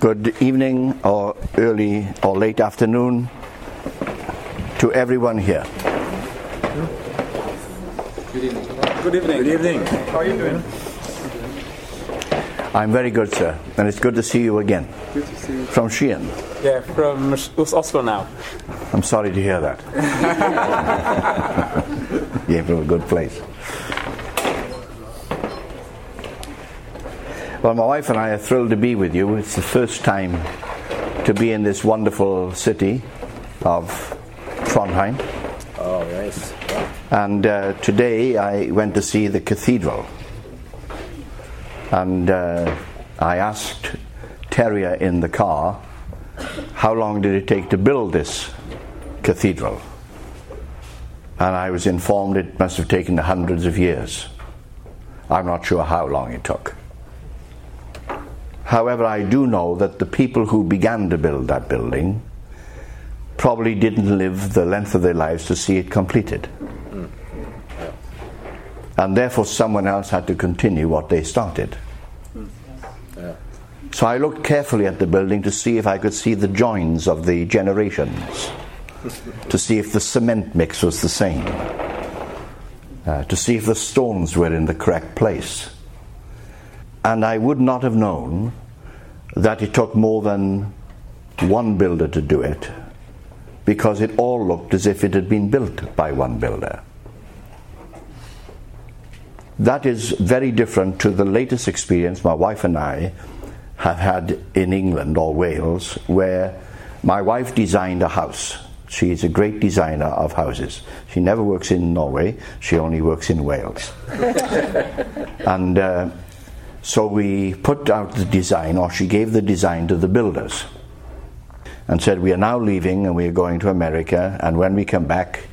Good evening, or early or late afternoon to everyone here. Good evening. Good evening. Good evening. How are you doing? I'm very good, sir, and it's good to see you again. Good to see you. From Sheehan. Yeah, from Oslo now. I'm sorry to hear that. Came from a good place. Well, my wife and I are thrilled to be with you. It's the first time to be in this wonderful city of Trondheim. Oh, nice. And uh, today I went to see the cathedral. And uh, I asked Terrier in the car, how long did it take to build this cathedral? And I was informed it must have taken hundreds of years. I'm not sure how long it took. However, I do know that the people who began to build that building probably didn't live the length of their lives to see it completed. And therefore, someone else had to continue what they started. So I looked carefully at the building to see if I could see the joins of the generations, to see if the cement mix was the same, uh, to see if the stones were in the correct place and I would not have known that it took more than one builder to do it because it all looked as if it had been built by one builder. That is very different to the latest experience my wife and I have had in England or Wales, where my wife designed a house. She is a great designer of houses. She never works in Norway, she only works in Wales. and uh, so we put out the design, or she gave the design to the builders and said, We are now leaving and we are going to America, and when we come back,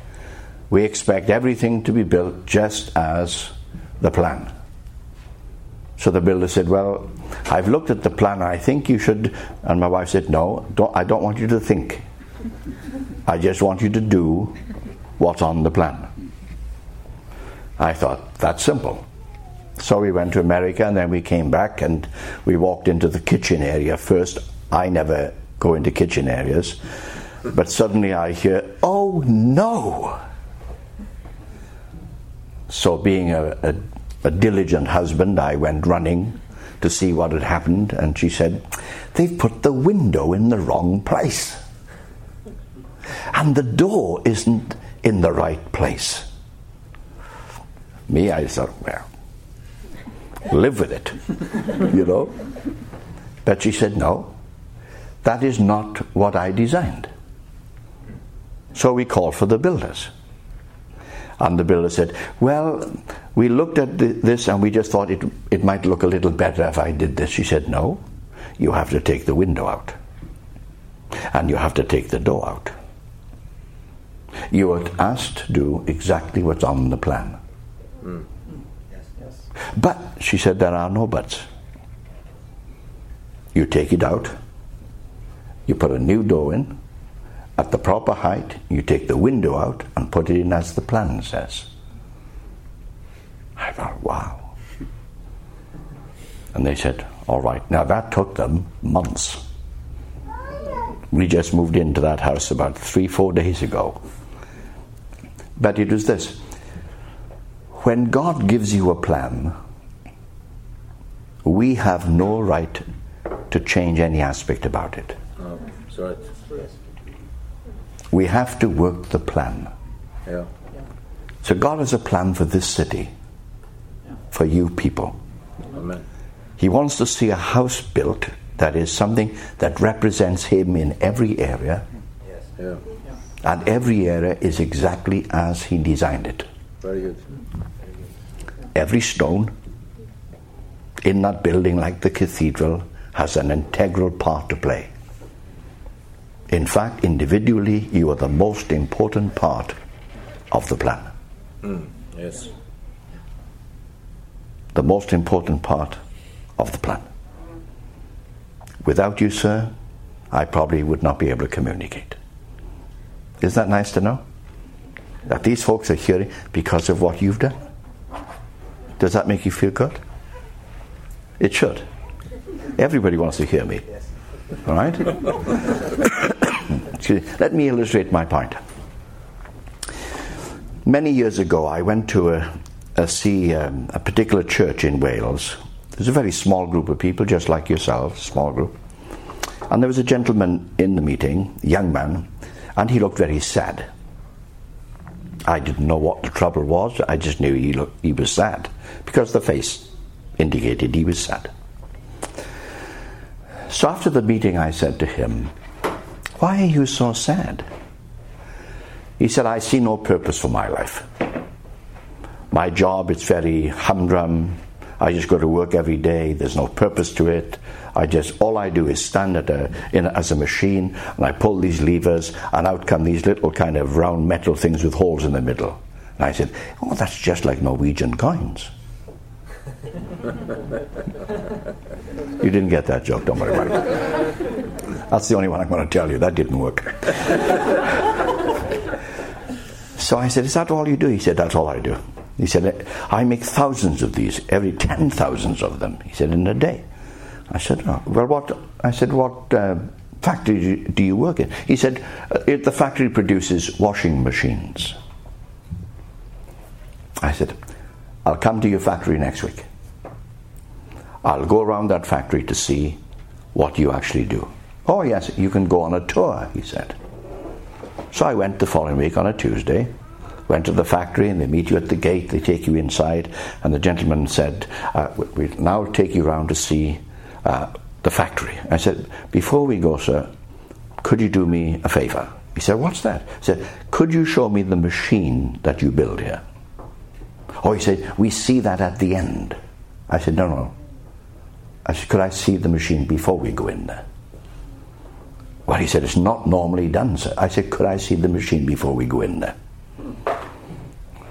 we expect everything to be built just as the plan. So the builder said, Well, I've looked at the plan, I think you should. And my wife said, No, don't, I don't want you to think. I just want you to do what's on the plan. I thought, That's simple. So we went to America and then we came back and we walked into the kitchen area first. I never go into kitchen areas, but suddenly I hear, oh no! So, being a, a, a diligent husband, I went running to see what had happened, and she said, They've put the window in the wrong place. And the door isn't in the right place. Me, I thought, well, live with it, you know. But she said, no, that is not what I designed. So we called for the builders. And the builder said, well, we looked at this and we just thought it, it might look a little better if I did this. She said, no, you have to take the window out. And you have to take the door out. You are asked to do exactly what's on the plan. Mm. But, she said, there are no buts. You take it out, you put a new door in, at the proper height, you take the window out and put it in as the plan says. I thought, wow. And they said, all right. Now that took them months. We just moved into that house about three, four days ago. But it was this when God gives you a plan, we have no right to change any aspect about it. Right. We have to work the plan. Yeah. So God has a plan for this city, for you people. Amen. He wants to see a house built that is something that represents Him in every area. Yes. Yeah. And every area is exactly as He designed it. Very good every stone in that building, like the cathedral, has an integral part to play. In fact, individually, you are the most important part of the plan. Mm, yes. The most important part of the plan. Without you, sir, I probably would not be able to communicate. Isn't that nice to know? That these folks are here because of what you've done. Does that make you feel good? It should. Everybody wants to hear me. All right? Let me illustrate my point. Many years ago, I went to a, a see um, a particular church in Wales. There's a very small group of people, just like yourselves, small group. And there was a gentleman in the meeting, a young man, and he looked very sad. I didn't know what the trouble was. I just knew he looked, he was sad because the face indicated he was sad. So after the meeting, I said to him, "Why are you so sad?" He said, "I see no purpose for my life. My job is very humdrum. I just go to work every day. There's no purpose to it. I just all I do is stand at a, in, as a machine and I pull these levers and out come these little kind of round metal things with holes in the middle. And I said, "Oh, that's just like Norwegian coins." you didn't get that joke, don't worry about it. That's the only one I'm going to tell you. That didn't work. so I said, Is that all you do? He said, That's all I do. He said, I make thousands of these, every ten thousands of them. He said, in a day. I said, oh, well, what? I said, what uh, factory do you work in? He said, uh, the factory produces washing machines. I said, I'll come to your factory next week. I'll go around that factory to see what you actually do. Oh, yes, you can go on a tour, he said. So I went the following week on a Tuesday, went to the factory, and they meet you at the gate, they take you inside, and the gentleman said, uh, We'll now take you round to see uh, the factory. I said, Before we go, sir, could you do me a favor? He said, What's that? I said, Could you show me the machine that you build here? Oh, he said, We see that at the end. I said, No, no. I said, Could I see the machine before we go in there? Well, he said, It's not normally done, sir. I said, Could I see the machine before we go in there?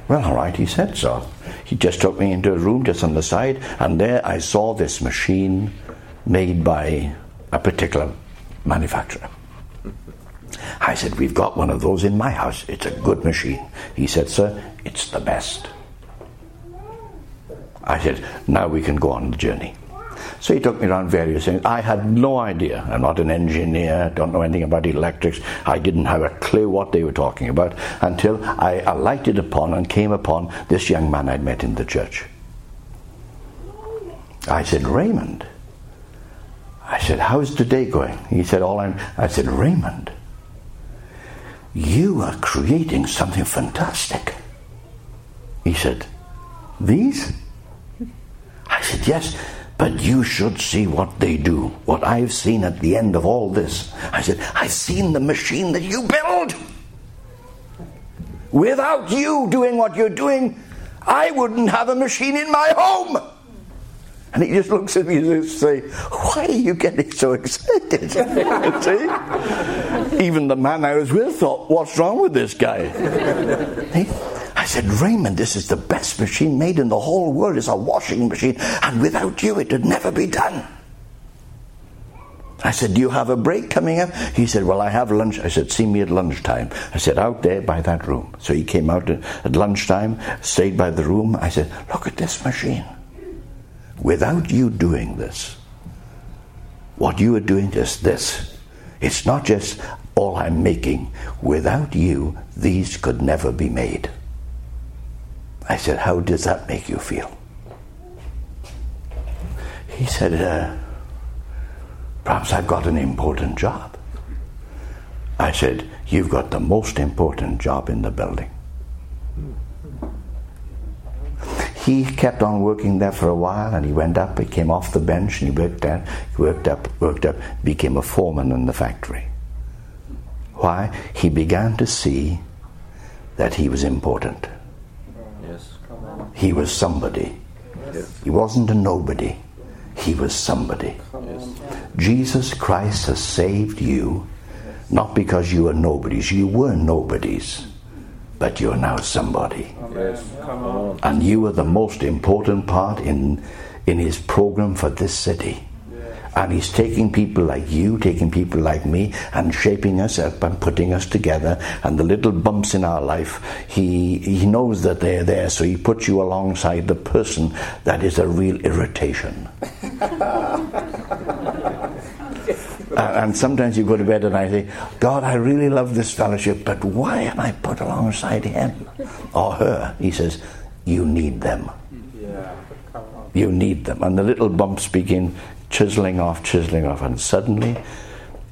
Well, all right, he said so. He just took me into a room just on the side, and there I saw this machine made by a particular manufacturer. I said, We've got one of those in my house. It's a good machine. He said, Sir, it's the best. I said, Now we can go on the journey. So he took me around various things. I had no idea. I'm not an engineer, don't know anything about electrics. I didn't have a clue what they were talking about until I alighted upon and came upon this young man I'd met in the church. I said, Raymond. I said, How's the day going? He said, All I'm. I said, Raymond, you are creating something fantastic. He said, These? I said, Yes, but you should see what they do. What I've seen at the end of all this. I said, I've seen the machine that you build. Without you doing what you're doing, I wouldn't have a machine in my home. And he just looks at me and says, Why are you getting so excited? See? Even the man I was with thought, What's wrong with this guy? I said, Raymond, this is the best machine made in the whole world. It's a washing machine, and without you, it would never be done. I said, Do you have a break coming up? He said, Well, I have lunch. I said, See me at lunchtime. I said, Out there by that room. So he came out at lunchtime, stayed by the room. I said, Look at this machine. Without you doing this, what you are doing is this. It's not just all I'm making. Without you, these could never be made. I said, How does that make you feel? He said, uh, Perhaps I've got an important job. I said, You've got the most important job in the building. He kept on working there for a while and he went up, he came off the bench and he worked down, he worked up, worked up, became a foreman in the factory. Why? He began to see that he was important. Yes. He was somebody. Yes. He wasn't a nobody. He was somebody. Yes. Jesus Christ has saved you not because you are nobodies. You were nobodies, but you're now somebody. Yes. And you are the most important part in, in his program for this city. And he's taking people like you, taking people like me, and shaping us up and putting us together. And the little bumps in our life, he, he knows that they're there, so he puts you alongside the person that is a real irritation. Uh, and sometimes you go to bed and I say, God, I really love this fellowship, but why am I put alongside him or her? He says, You need them. Yeah. You need them. And the little bumps begin chiseling off, chiseling off, and suddenly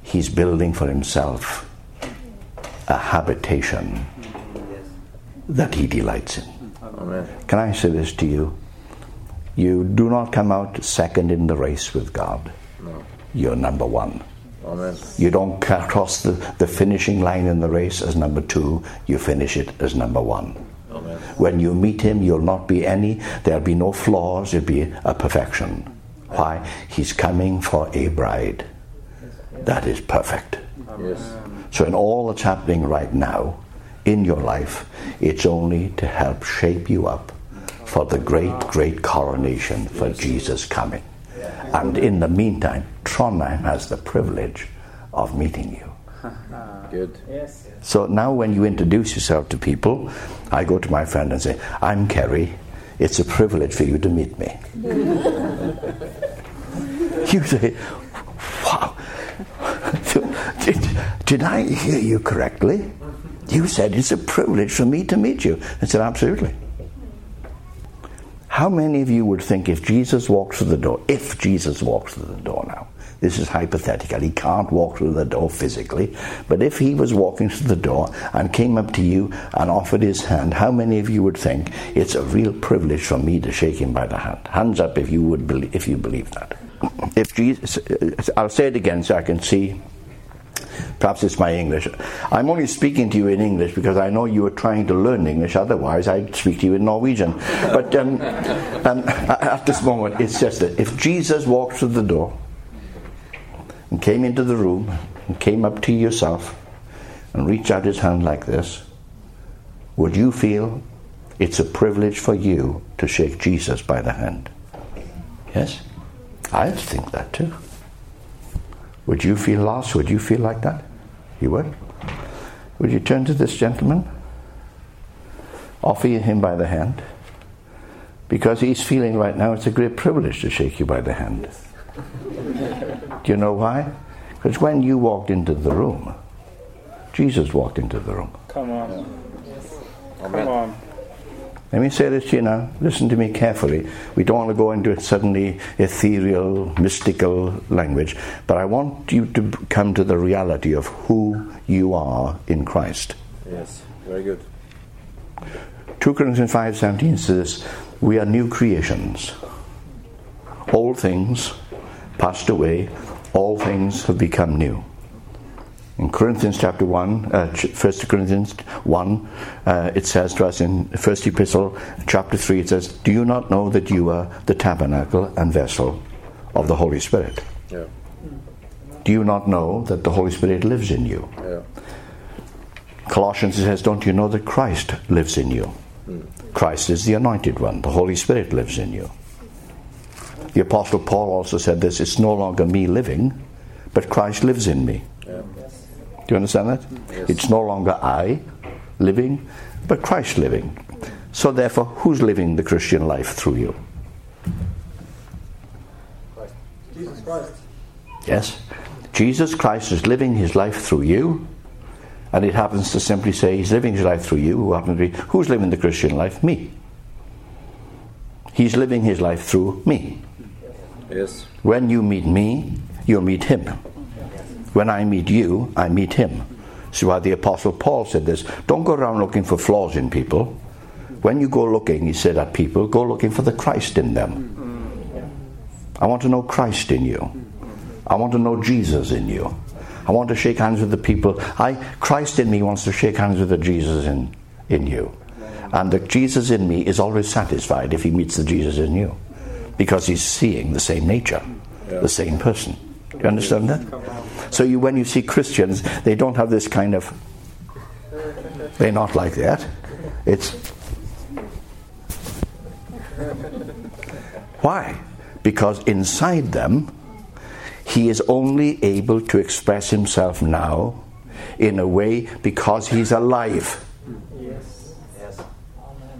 he's building for himself a habitation that he delights in. Amen. Can I say this to you? You do not come out second in the race with God. No. You're number one. Amen. You don't cross the, the finishing line in the race as number two, you finish it as number one. Amen. When you meet him, you'll not be any, there'll be no flaws, it'll be a perfection. Why? He's coming for a bride that is perfect. Yes. So, in all that's happening right now in your life, it's only to help shape you up for the great, great coronation for Jesus coming. And in the meantime, Trondheim has the privilege of meeting you. Good. Yes. So now, when you introduce yourself to people, I go to my friend and say, I'm Keri. It's a privilege for you to meet me. you say, Wow, did, did I hear you correctly? You said it's a privilege for me to meet you. I said, Absolutely. How many of you would think if Jesus walked through the door, if Jesus walked through the door now, this is hypothetical, he can't walk through the door physically, but if he was walking through the door and came up to you and offered his hand, how many of you would think it's a real privilege for me to shake him by the hand? Hands up if you would believe, if you believe that. If Jesus, I'll say it again so I can see Perhaps it's my English. I'm only speaking to you in English because I know you are trying to learn English, otherwise, I'd speak to you in Norwegian. But um, um, at this moment, it's just that if Jesus walked through the door and came into the room and came up to yourself and reached out his hand like this, would you feel it's a privilege for you to shake Jesus by the hand? Yes? I'd think that too. Would you feel lost? Would you feel like that? You would? Would you turn to this gentleman? Offer him by the hand? Because he's feeling right now it's a great privilege to shake you by the hand. Do you know why? Because when you walked into the room, Jesus walked into the room. Come on. Come on. Let me say this to you now. Listen to me carefully. We don't want to go into suddenly ethereal, mystical language, but I want you to come to the reality of who you are in Christ. Yes. Very good. 2 Corinthians 5:17 says, "We are new creations. All things passed away; all things have become new." In Corinthians chapter 1, uh, ch- 1 Corinthians 1, uh, it says to us in 1st Epistle, chapter 3, it says, Do you not know that you are the tabernacle and vessel of the Holy Spirit? Yeah. Do you not know that the Holy Spirit lives in you? Yeah. Colossians says, Don't you know that Christ lives in you? Christ is the anointed one. The Holy Spirit lives in you. The Apostle Paul also said this it's no longer me living, but Christ lives in me. Do you understand that? It's no longer I living, but Christ living. So, therefore, who's living the Christian life through you? Jesus Christ. Yes? Jesus Christ is living his life through you, and it happens to simply say he's living his life through you, who happens to be, who's living the Christian life? Me. He's living his life through me. Yes. When you meet me, you'll meet him. When I meet you, I meet him. See why the Apostle Paul said this don't go around looking for flaws in people. When you go looking, he said at people, go looking for the Christ in them. I want to know Christ in you. I want to know Jesus in you. I want to shake hands with the people. I Christ in me wants to shake hands with the Jesus in, in you. And the Jesus in me is always satisfied if he meets the Jesus in you. Because he's seeing the same nature, the same person. Do you understand that? So you, when you see Christians, they don't have this kind of. They're not like that. It's. Why? Because inside them, he is only able to express himself now in a way because he's alive. Yes.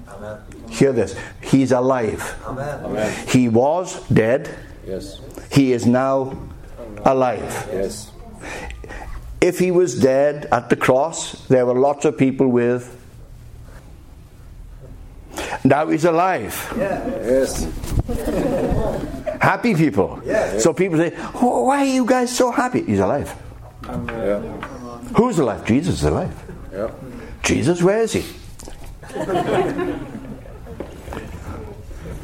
Amen. Hear this. He's alive. Amen. He was dead. Yes. He is now alive. Yes. If he was dead at the cross, there were lots of people with. Now he's alive. Yeah. Yes. Happy people. So people say, oh, why are you guys so happy? He's alive. Yeah. Who's alive? Jesus is alive. Yeah. Jesus, where is he?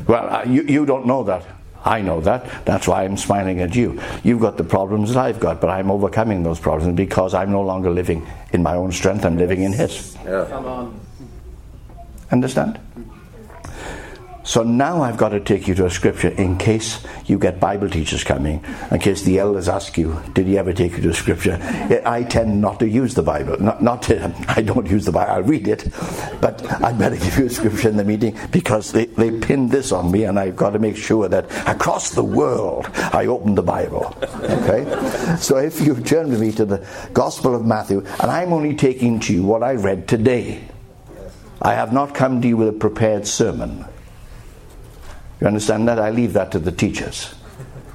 well, uh, you, you don't know that. I know that. That's why I'm smiling at you. You've got the problems that I've got, but I'm overcoming those problems because I'm no longer living in my own strength, I'm living in His. Yeah. Understand? So now I've got to take you to a scripture in case you get Bible teachers coming, in case the elders ask you, Did he ever take you to a scripture? I tend not to use the Bible. Not, not to, I don't use the Bible, I read it, but I better give you a scripture in the meeting because they, they pinned this on me and I've got to make sure that across the world I open the Bible. Okay? So if you turn with me to the Gospel of Matthew, and I'm only taking to you what I read today. I have not come to you with a prepared sermon. You understand that? I leave that to the teachers.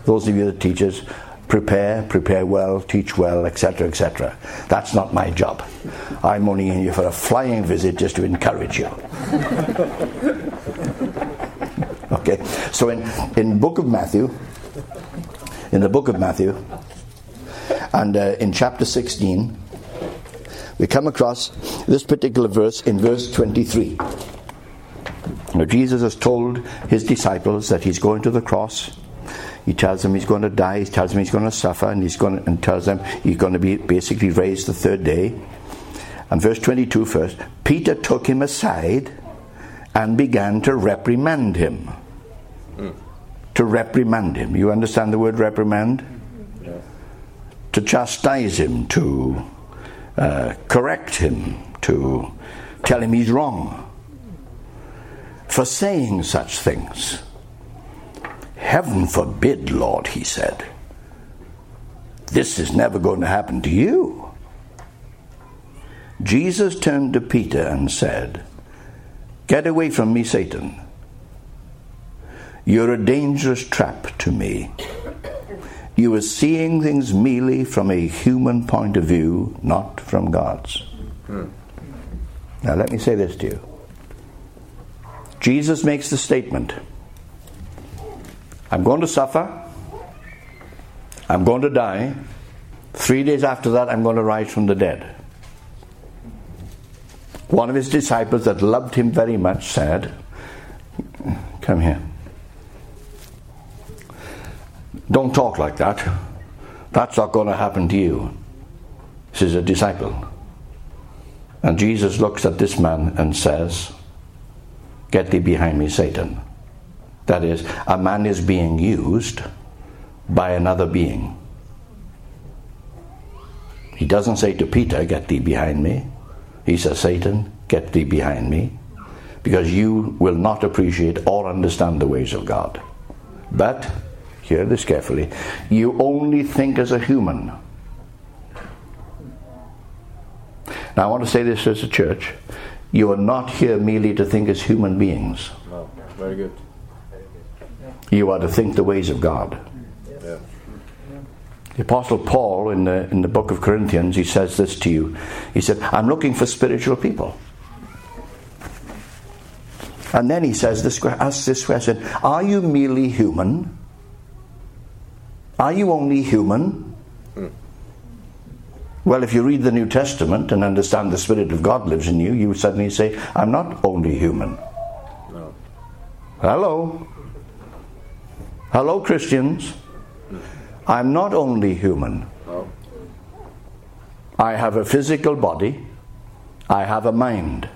Those of you that teachers, prepare, prepare well, teach well, etc., etc. That's not my job. I'm only here for a flying visit just to encourage you. okay, so in in book of Matthew, in the book of Matthew, and uh, in chapter 16, we come across this particular verse in verse 23. Now, Jesus has told his disciples that he's going to the cross. He tells them he's going to die. He tells them he's going to suffer, and he's going to, and tells them he's going to be basically raised the third day. And verse 22 first, Peter took him aside and began to reprimand him. To reprimand him. You understand the word reprimand? To chastise him, to uh, correct him, to tell him he's wrong for saying such things. Heaven forbid, Lord, he said. This is never going to happen to you. Jesus turned to Peter and said, Get away from me, Satan. You're a dangerous trap to me. You are seeing things merely from a human point of view, not from God's. Hmm. Now, let me say this to you. Jesus makes the statement I'm going to suffer, I'm going to die. Three days after that, I'm going to rise from the dead. One of his disciples that loved him very much said, Come here. Don't talk like that. That's not going to happen to you. This is a disciple. And Jesus looks at this man and says, Get thee behind me, Satan. That is, a man is being used by another being. He doesn't say to Peter, Get thee behind me. He says, Satan, get thee behind me. Because you will not appreciate or understand the ways of God. But, hear this carefully, you only think as a human. Now, I want to say this as a church. You are not here merely to think as human beings. No. Very good. You are to think the ways of God. Yeah. The Apostle Paul, in the, in the book of Corinthians, he says this to you. He said, I'm looking for spiritual people. And then he says this, asks this question Are you merely human? Are you only human? Hmm. Well, if you read the New Testament and understand the Spirit of God lives in you, you suddenly say, I'm not only human. No. Hello? Hello, Christians. I'm not only human. No. I have a physical body, I have a mind,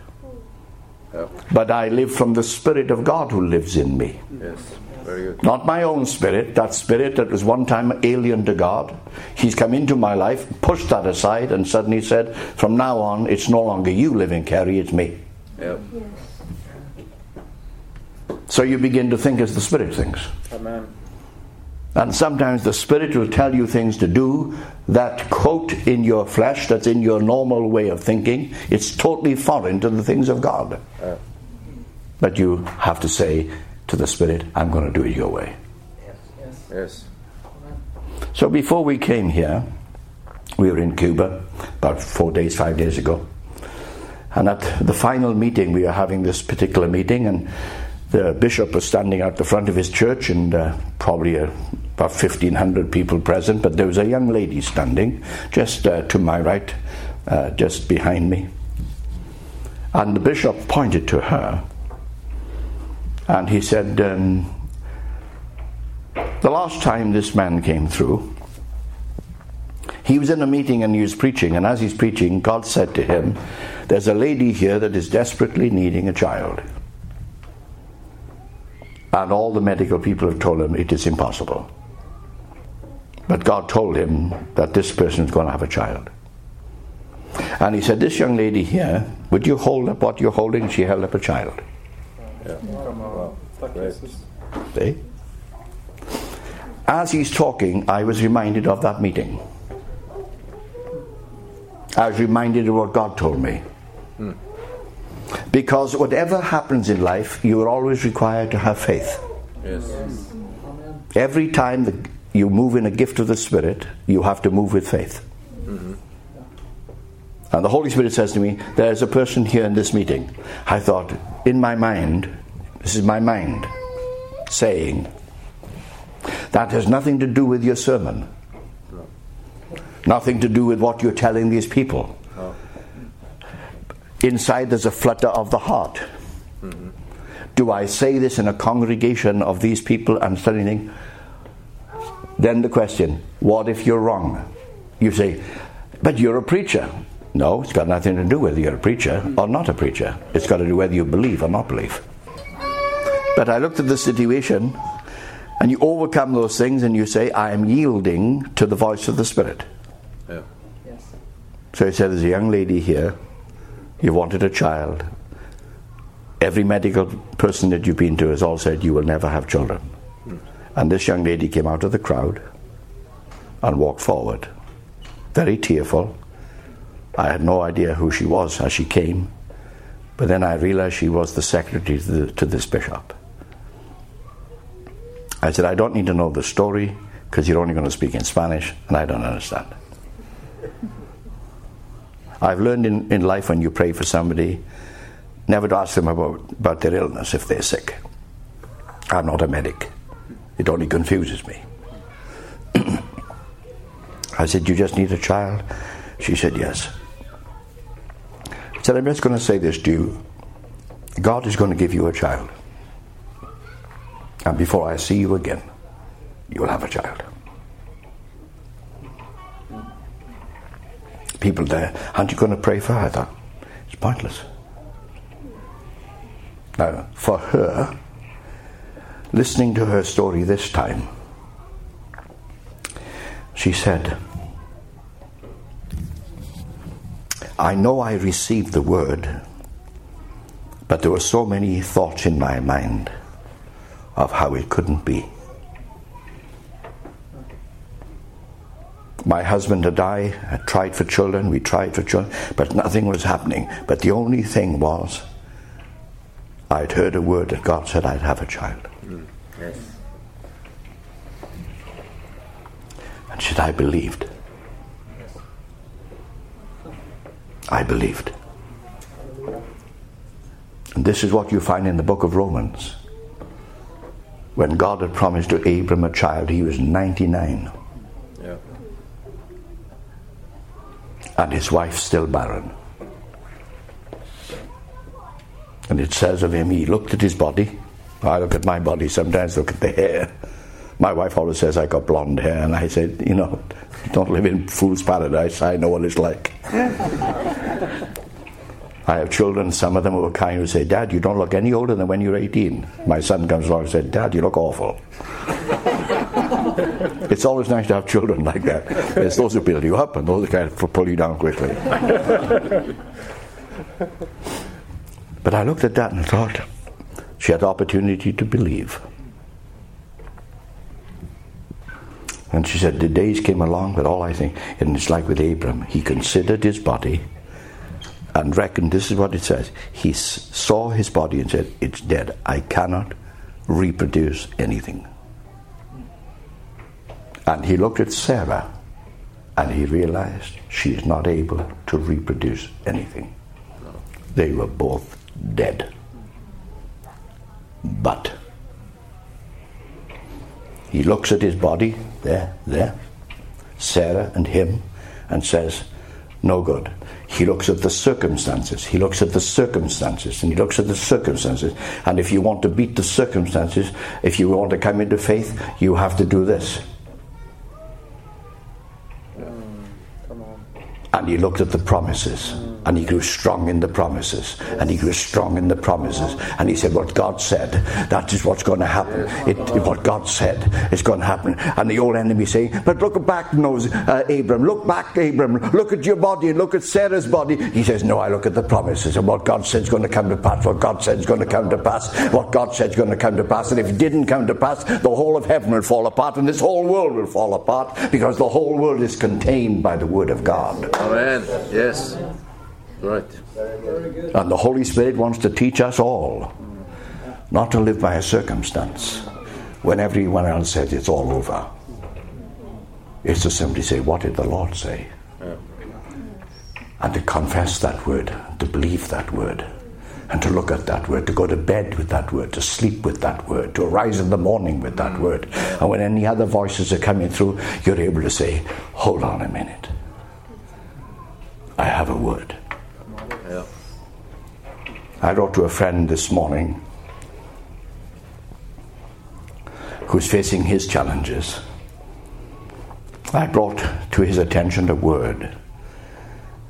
Yeah. but I live from the Spirit of God who lives in me. Yes. Very good. Not my own spirit, that spirit that was one time alien to God. He's come into my life, pushed that aside, and suddenly said, From now on, it's no longer you living, Keri, it's me. Yeah. So you begin to think as the Spirit thinks. Amen. And sometimes the Spirit will tell you things to do that, quote, in your flesh, that's in your normal way of thinking, it's totally foreign to the things of God. Yeah. But you have to say to the Spirit, I'm going to do it your way. Yes. yes. So before we came here, we were in Cuba about four days, five days ago. And at the final meeting, we were having this particular meeting, and the bishop was standing out the front of his church, and uh, probably uh, about 1,500 people present. But there was a young lady standing just uh, to my right, uh, just behind me. And the bishop pointed to her, and he said, um, The last time this man came through, he was in a meeting and he was preaching, and as he's preaching, God said to him, There's a lady here that is desperately needing a child. And all the medical people have told him it is impossible. But God told him that this person is going to have a child. And he said, This young lady here, would you hold up what you're holding? She held up a child. Yeah. Wow. Great. See? As he's talking, I was reminded of that meeting. I was reminded of what God told me. Because whatever happens in life, you are always required to have faith. Yes. Every time you move in a gift of the Spirit, you have to move with faith. And the Holy Spirit says to me, There's a person here in this meeting. I thought, in my mind, this is my mind saying, that has nothing to do with your sermon, nothing to do with what you're telling these people. Inside, there's a flutter of the heart. Do I say this in a congregation of these people and studying? Then the question, what if you're wrong? You say, but you're a preacher. No, it's got nothing to do with whether you're a preacher or not a preacher. It's got to do whether you believe or not believe. But I looked at the situation, and you overcome those things and you say, I am yielding to the voice of the Spirit. Yeah. Yes. So he said, There's a young lady here, you wanted a child. Every medical person that you've been to has all said, You will never have children. Hmm. And this young lady came out of the crowd and walked forward, very tearful. I had no idea who she was as she came, but then I realized she was the secretary to, the, to this bishop. I said, I don't need to know the story because you're only going to speak in Spanish and I don't understand. I've learned in, in life when you pray for somebody, never to ask them about, about their illness if they're sick. I'm not a medic, it only confuses me. I said, You just need a child? She said, Yes. Said, I'm just going to say this to you God is going to give you a child. And before I see you again, you will have a child. People there, aren't you going to pray for her? I thought, it's pointless. Now, for her, listening to her story this time, she said, I know I received the word, but there were so many thoughts in my mind of how it couldn't be. My husband and I had tried for children, we tried for children, but nothing was happening. But the only thing was, I'd heard a word that God said I'd have a child. Mm, yes. And said, I believed. I believed. And this is what you find in the book of Romans. When God had promised to Abram a child, he was 99, Yeah. and his wife still barren. And it says of him, he looked at his body. I look at my body sometimes, look at the hair. My wife always says I got blonde hair, and I said, you know, don't live in fool's paradise. I know what it's like. I have children, some of them who are kind who say, Dad, you don't look any older than when you're 18. My son comes along and said, Dad, you look awful. it's always nice to have children like that. There's those who build you up and those who kind of pull you down quickly. but I looked at that and thought, she had the opportunity to believe. And she said, the days came along, but all I think, and it's like with Abram, he considered his body and reckoned, this is what it says, he saw his body and said, it's dead. I cannot reproduce anything. And he looked at Sarah and he realized she is not able to reproduce anything. They were both dead. But he looks at his body, there, there, Sarah and him, and says, No good. He looks at the circumstances. He looks at the circumstances, and he looks at the circumstances. And if you want to beat the circumstances, if you want to come into faith, you have to do this. Mm, come on. And he looked at the promises mm. And he grew strong in the promises. And he grew strong in the promises. And he said what God said that is what's going to happen. It, what God said is going to happen. And the old enemy saying but look back knows uh, Abram. Look back Abram. Look at your body look at Sarah's body. He says no I look at the promises and what God said is going to come to pass. What God said is going to come to pass. What God said is going to come to pass. And if it didn't come to pass the whole of heaven will fall apart and this whole world will fall apart because the whole world is contained by the word of God. Amen. Yes. Right. And the Holy Spirit wants to teach us all not to live by a circumstance when everyone else says it's all over. It's to simply say, What did the Lord say? And to confess that word, to believe that word, and to look at that word, to go to bed with that word, to sleep with that word, to arise in the morning with that word. And when any other voices are coming through, you're able to say, Hold on a minute. I have a word. I wrote to a friend this morning who's facing his challenges. I brought to his attention a word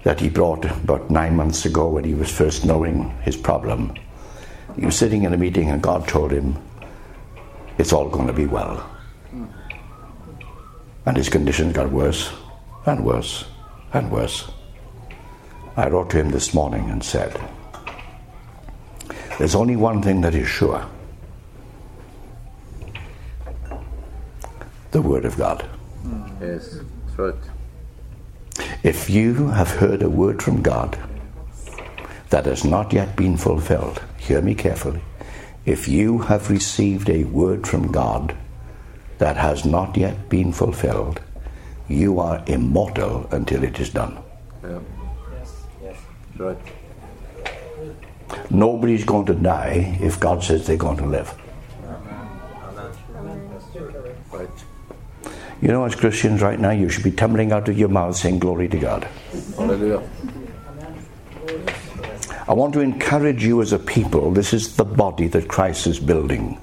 that he brought about nine months ago when he was first knowing his problem. He was sitting in a meeting and God told him, It's all going to be well. And his conditions got worse and worse and worse. I wrote to him this morning and said, There's only one thing that is sure the Word of God. Yes. That's right. If you have heard a word from God that has not yet been fulfilled, hear me carefully. If you have received a word from God that has not yet been fulfilled, you are immortal until it is done. Yeah. Yes. That's right. Nobody's going to die if God says they're going to live. You know, as Christians right now, you should be tumbling out of your mouth saying, Glory to God. Hallelujah. I want to encourage you as a people. This is the body that Christ is building.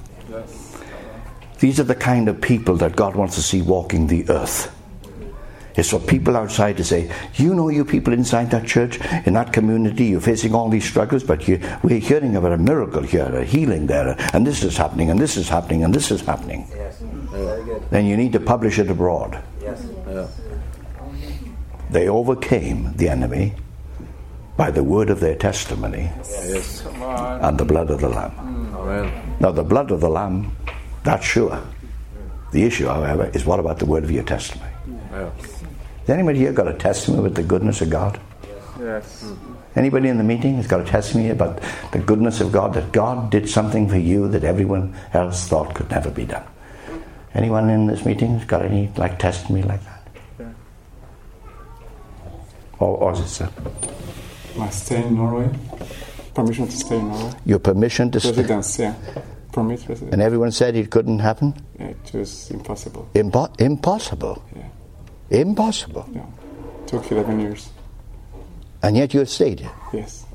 These are the kind of people that God wants to see walking the earth. It's for people outside to say, you know, you people inside that church, in that community, you're facing all these struggles, but you, we're hearing about a miracle here, a healing there, and this is happening, and this is happening, and this is happening. Yes. Very good. Then you need to publish it abroad. Yes. Yeah. They overcame the enemy by the word of their testimony Yes. And the blood of the Lamb. Mm. Amen. Now, the blood of the Lamb, that's sure. The issue, however, is what about the word of your testimony? Yeah. Has anybody here got a testimony with the goodness of God? Yes. Anybody in the meeting has got a testimony about the goodness of God, that God did something for you that everyone else thought could never be done? Anyone in this meeting has got any like testimony like that? Yeah. Or, or is it sir? My stay in Norway. Permission to stay in Norway. your permission to stay? Residence, yeah. Permit residence. And everyone said it couldn't happen? Yeah, it was impossible. Impo- impossible. Yeah. Impossible. Yeah. Took 11 years. And yet you have stayed. Yes.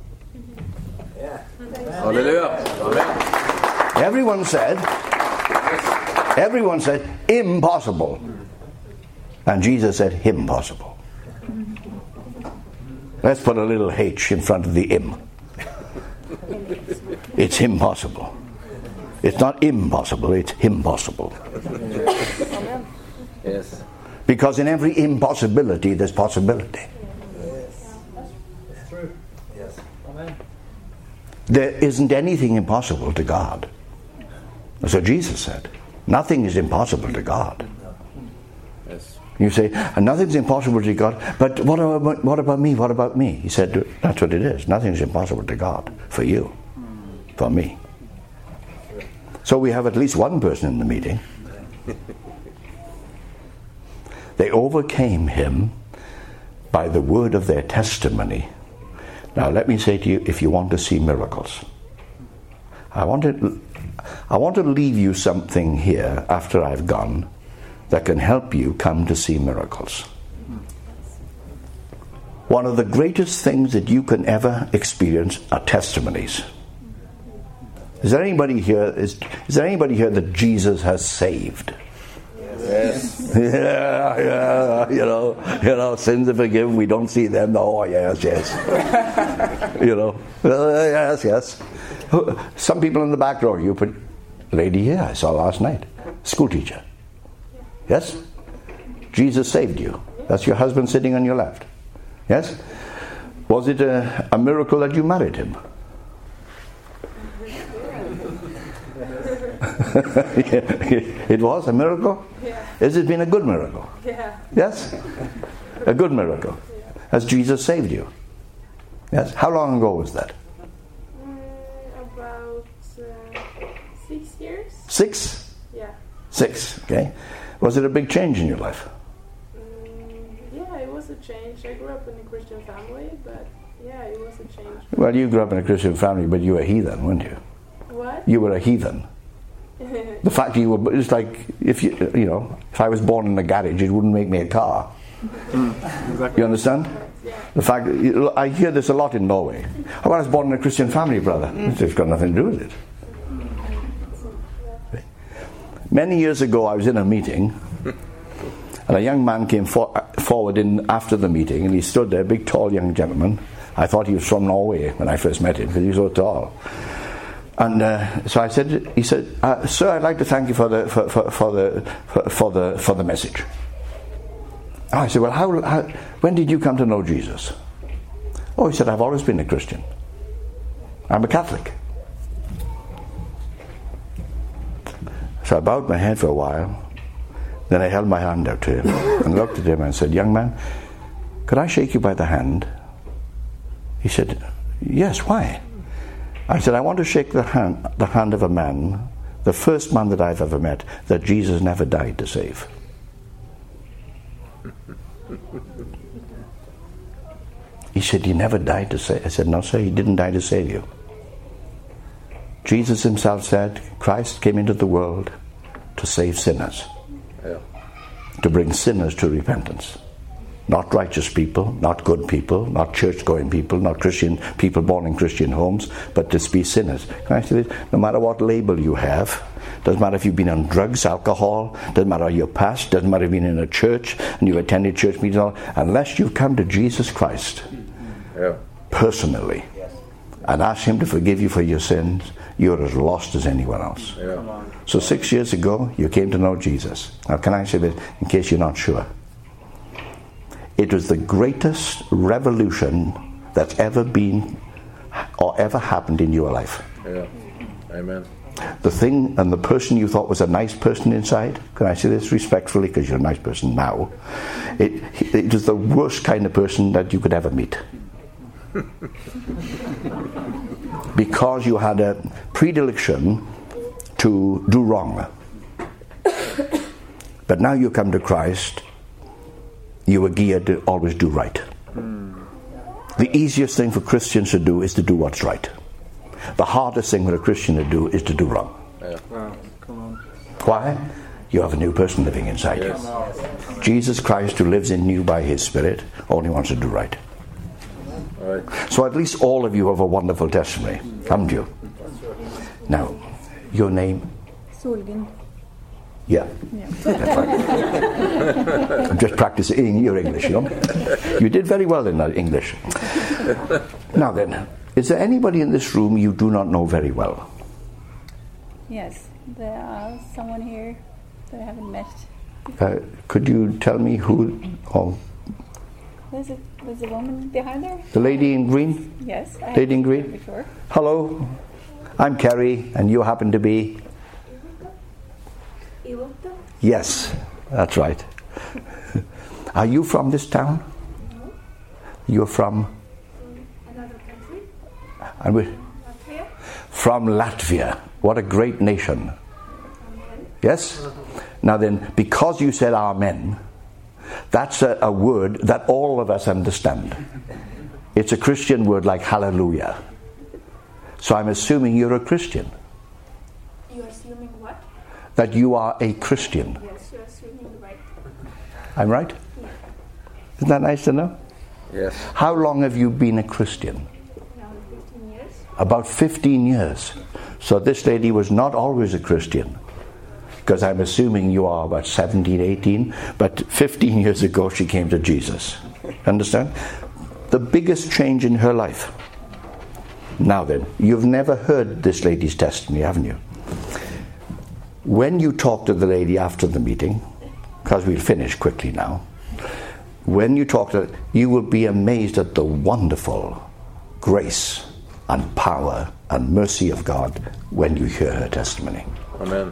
Hallelujah. Amen. Everyone said, everyone said, impossible. And Jesus said, impossible. Let's put a little H in front of the im. It's impossible. It's not impossible, it's impossible. Yes. Because in every impossibility, there's possibility. There isn't anything impossible to God. So Jesus said. Nothing is impossible to God. You say, "And nothing's impossible to God, but what about, what about me? What about me? He said, That's what it is. Nothing's impossible to God for you, for me. So we have at least one person in the meeting They overcame him by the word of their testimony. Now, let me say to you if you want to see miracles, I want to, I want to leave you something here after I've gone that can help you come to see miracles. One of the greatest things that you can ever experience are testimonies. Is there anybody here? Is, is there anybody here that Jesus has saved? Yes. Yeah, yeah, you know, you know, sins are forgiven. We don't see them. Oh, yes, yes. you know, uh, yes, yes. Some people in the back row. You put lady here. I saw last night. School teacher. Yes. Jesus saved you. That's your husband sitting on your left. Yes. Was it a, a miracle that you married him? it was a miracle? Yeah. Has it been a good miracle? Yeah. Yes? A good miracle. Has Jesus saved you? Yes? How long ago was that? Mm, about uh, six years. Six? Yeah. Six, okay. Was it a big change in your life? Mm, yeah, it was a change. I grew up in a Christian family, but yeah, it was a change. Well, you grew up in a Christian family, but you were a heathen, weren't you? What? You were a heathen. The fact you were, it's like if you, you know, if I was born in a garage, it wouldn't make me a car. Mm, you understand? The fact I hear this a lot in Norway. Oh, I was born in a Christian family, brother. Mm. It's got nothing to do with it. Many years ago, I was in a meeting, and a young man came for, forward in after the meeting, and he stood there, big, tall young gentleman. I thought he was from Norway when I first met him because he was so tall. And uh, so I said, he said, uh, "Sir, I'd like to thank you for the for, for, for the for, for the for the message." I said, "Well, how, how when did you come to know Jesus?" Oh, he said, "I've always been a Christian. I'm a Catholic." So I bowed my head for a while. Then I held my hand out to him and looked at him and said, Young man, could I shake you by the hand? He said, Yes, why? I said, I want to shake the hand, the hand of a man, the first man that I've ever met, that Jesus never died to save. He said, He never died to save. I said, No, sir, He didn't die to save you. Jesus Himself said, Christ came into the world to save sinners, Yeah. to bring sinners to repentance. Not righteous people, not good people, not church going people, not Christian people born in Christian homes, but to be sinners. Can I say this? No matter what label you have, doesn't matter if you've been on drugs, alcohol, doesn't matter your past, doesn't matter if you've been in a church and you've attended church meetings, all, unless you've come to Jesus Christ Yeah. personally and asked Him to forgive you for your sins, you're as lost as anyone else. Yeah. So six years ago, you came to know Jesus. Now, can I say this in case you're not sure? It was the greatest revolution that's ever been or ever happened in your life. Yeah. Amen. The thing and the person you thought was a nice person inside, can I say this respectfully because you're a nice person now? It, it was the worst kind of person that you could ever meet. because you had a predilection to do wrong. But now you come to Christ, you are geared to always do right. The easiest thing for Christians to do is to do what's right. The hardest thing for a Christian to do is to do wrong. Wow. Why? You have a new person living inside you. Jesus Christ, who lives in you by his Spirit, only wants to do right. All right. So at least all of you have a wonderful testimony, haven't you? Now, your name? Solgunn. Yeah. Yeah. That's right. I'm just practicing your English, you know. You did very well in that English. Now then, is there anybody in this room you do not know very well? Yes, there are someone here that I haven't met. Uh, could you tell me who? Oh, There's a there's a woman behind there. the lady in green? Yes, I Lady in have seen her green? before. Hello, I'm Keri, and you happen to be? Yes, that's right. Are you from this town? No. You're from? Another country? And we Latvia? from Latvia. What a great nation. Yes? Now then, because you said Amen, That's a, a word that all of us understand. It's a Christian word like hallelujah. So I'm assuming you're a Christian, You're assuming what? That you are a Christian. Yes, you're assuming right. I'm right? Isn't that nice to know? Yes. How long have you been a Christian? Now 15 years. About 15 years. So this lady was not always a Christian. Because I'm assuming you are about 17, 18, but 15 years ago she came to Jesus. Understand? The biggest change in her life. Now then, you've never heard this lady's testimony, haven't you? When you talk to the lady after the meeting, because we'll finish quickly now, when you talk to her, you will be amazed at the wonderful grace and power and mercy of God when you hear her testimony. Amen.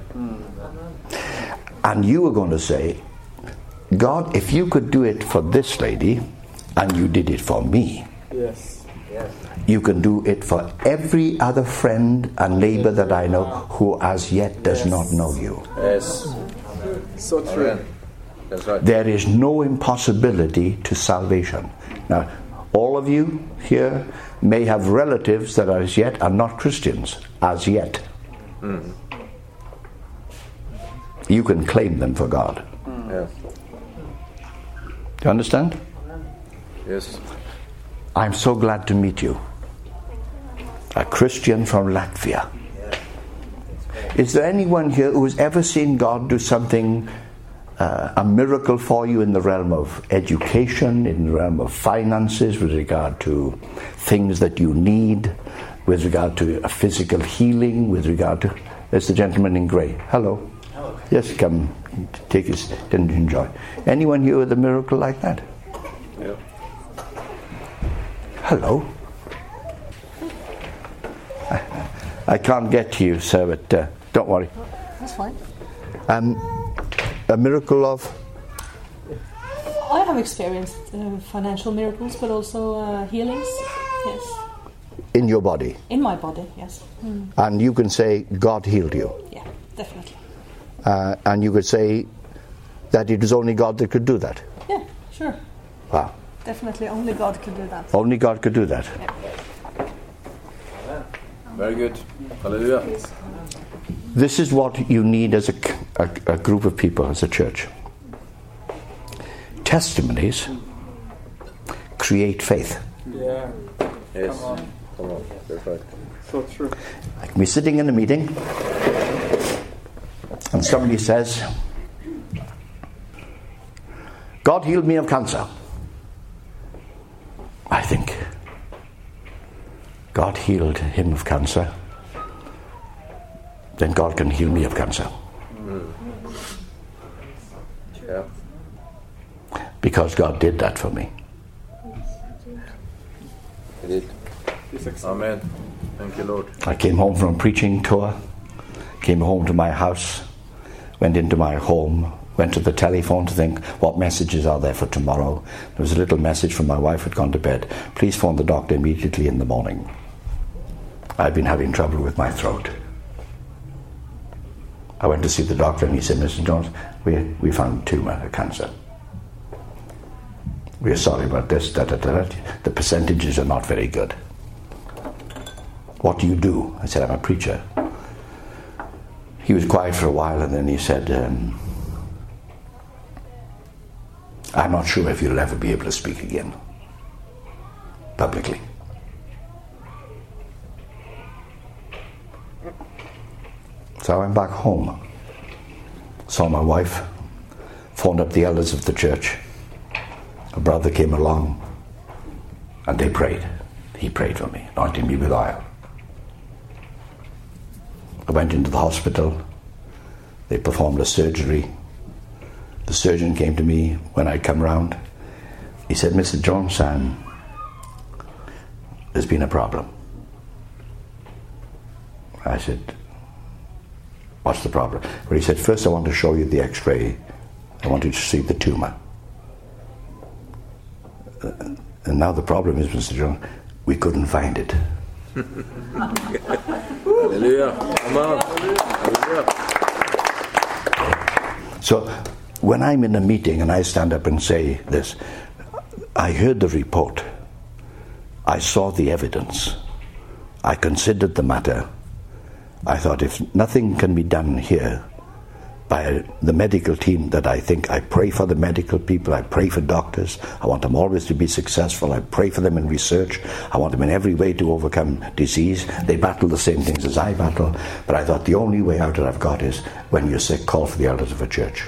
And you are going to say, God, if you could do it for this lady and you did it for me. You can do it for every other friend and neighbor that I know who as yet does not know you. Yes. So true. Amen. That's right. There is no impossibility to salvation. Now, all of you here may have relatives that as yet are not Christians, as yet. Hmm. You can claim them for God. Hmm. Yes. Do you understand? Yes. I'm so glad to meet you. A Christian from Latvia. Is there anyone here who has ever seen God do something, uh, a miracle for you in the realm of education, in the realm of finances, with regard to things that you need, with regard to a physical healing, with regard to. There's the gentleman in grey. Hello. Hello. Yes, come take his and enjoy. Anyone here with a miracle like that? Yeah. Hello. I can't get to you, sir, but uh, don't worry. That's fine. Um, a miracle of. I have experienced uh, financial miracles, but also uh, healings. Yes, in your body, in my body. Yes. Mm. and you can say God healed you, Yeah, definitely. uh, and you could say that it was only God that could do that. Yeah, sure. Wow, Definitely, only God could do that. only God could do that. Very good. Hallelujah. This is what you need as a group of people, as a church. Testimonies create faith. Yeah. Yes. Come on. Come on. That's right. So true. I can be sitting in a meeting, and somebody says, God healed me of cancer. I think, God healed him of cancer, then God can heal me of cancer. Yeah. Because God did that for me. He did. Amen. Thank you, Lord. I came home from a preaching tour, came home to my house, went into my home, went to the telephone to think what messages are there for tomorrow. There was a little message from my wife had gone to bed. Please phone the doctor immediately in the morning. I've been having trouble with my throat. I went to see the doctor and he said, Mr. Jones, we, we found a tumor, a cancer. We are sorry about this, da, da, da, da. The percentages are not very good. What do you do? I said, I'm a preacher. He was quiet for a while and then he said, um, I'm not sure if you'll ever be able to speak again publicly. So I went back home, saw my wife, phoned up the elders of the church. A brother came along and they prayed. He prayed for me, anointing me with oil. I went into the hospital. They performed a surgery. The surgeon came to me when I'd come round. He said, Mr. Um, there's been a problem. I said, What's the problem? Well, he said, First, I want to show you the x ray. I want you to see the tumor. Uh, and now the problem is, Mr. John, we couldn't find it. Hallelujah. Come. Hallelujah. So when I'm in a meeting and I stand up and say this, I heard the report, I saw the evidence, I considered the matter. I thought if nothing can be done here by the medical team that I think I pray for the medical people, I pray for doctors, I want them always to be successful, I pray for them in research, I want them in every way to overcome disease. They battle the same things as I battle, but I thought the only way out that I've got is when you're sick, call for the elders of a church.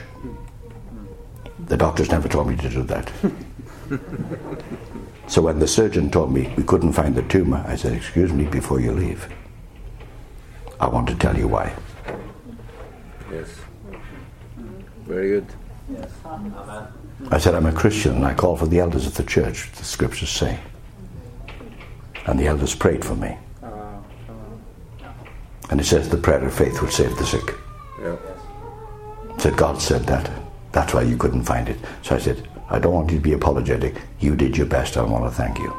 The doctors never told me to do that. so when the surgeon told me we couldn't find the tumor, I said, Excuse me before you leave. I want to tell you why. Yes. Very good. Yes. I said, I'm a Christian and I call for the elders of the church, the scriptures say. And the elders prayed for me. And it says the prayer of faith will save the sick. Yeah. said God said that. That's why you couldn't find it. So I said, I don't want you to be apologetic. You did your best. I want to thank you.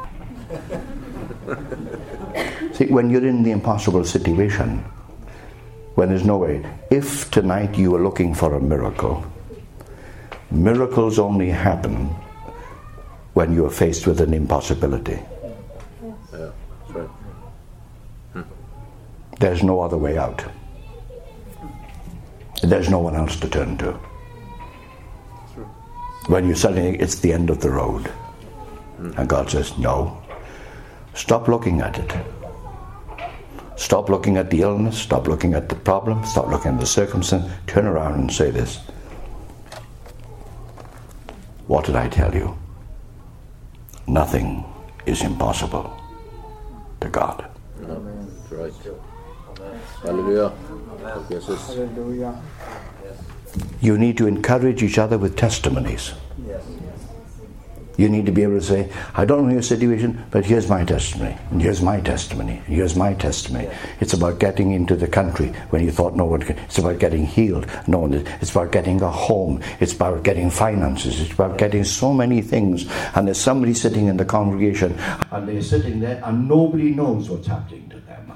See, when you're in the impossible situation, when there's no way, if tonight you were looking for a miracle, miracles only happen when you are faced with an impossibility. There's no other way out. There's no one else to turn to. When you suddenly, it's the end of the road. And God says, no. Stop looking at it. Stop looking at the illness. Stop looking at the problem. Stop looking at the circumstance. Turn around and say this. What did I tell you? Nothing is impossible to God. That's right. Hallelujah. Jesus. Hallelujah. You need to encourage each other with testimonies. You need to be able to say, I don't know your situation, but here's my testimony, and here's my testimony, and here's my testimony. It's about getting into the country when you thought no one could. It's about getting healed. No one. It's about getting a home. It's about getting finances. It's about getting so many things. And there's somebody sitting in the congregation, and they're sitting there, and nobody knows what's happening to them.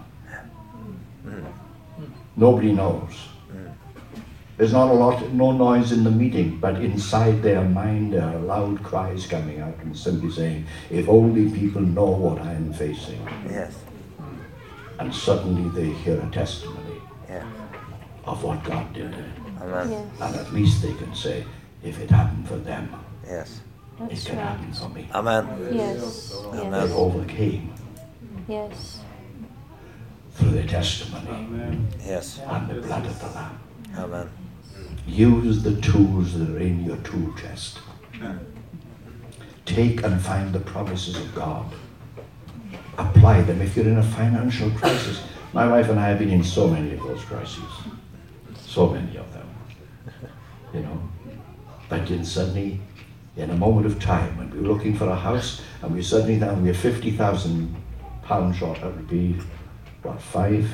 Nobody knows. There's not a lot, no noise in the meeting, but inside their mind there are loud cries coming out and simply saying, if only people know what I'm facing. Yes. And suddenly they hear a testimony Yeah. of what God did. Amen. Yes, And at least they can say, if it happened for them, Yes. it can right. happen for me. Amen. Yes, They yes, overcame yes, through their testimony Amen. Yes. and the blood of the Lamb. Amen. Use the tools that are in your tool chest. Take and find the promises of God. Apply them if you're in a financial crisis. My wife and I have been in so many of those crises. So many of them. You know. But then suddenly, in a moment of time, when we were looking for a house and we suddenly found we were 50,000 pounds short, that would be, what, five?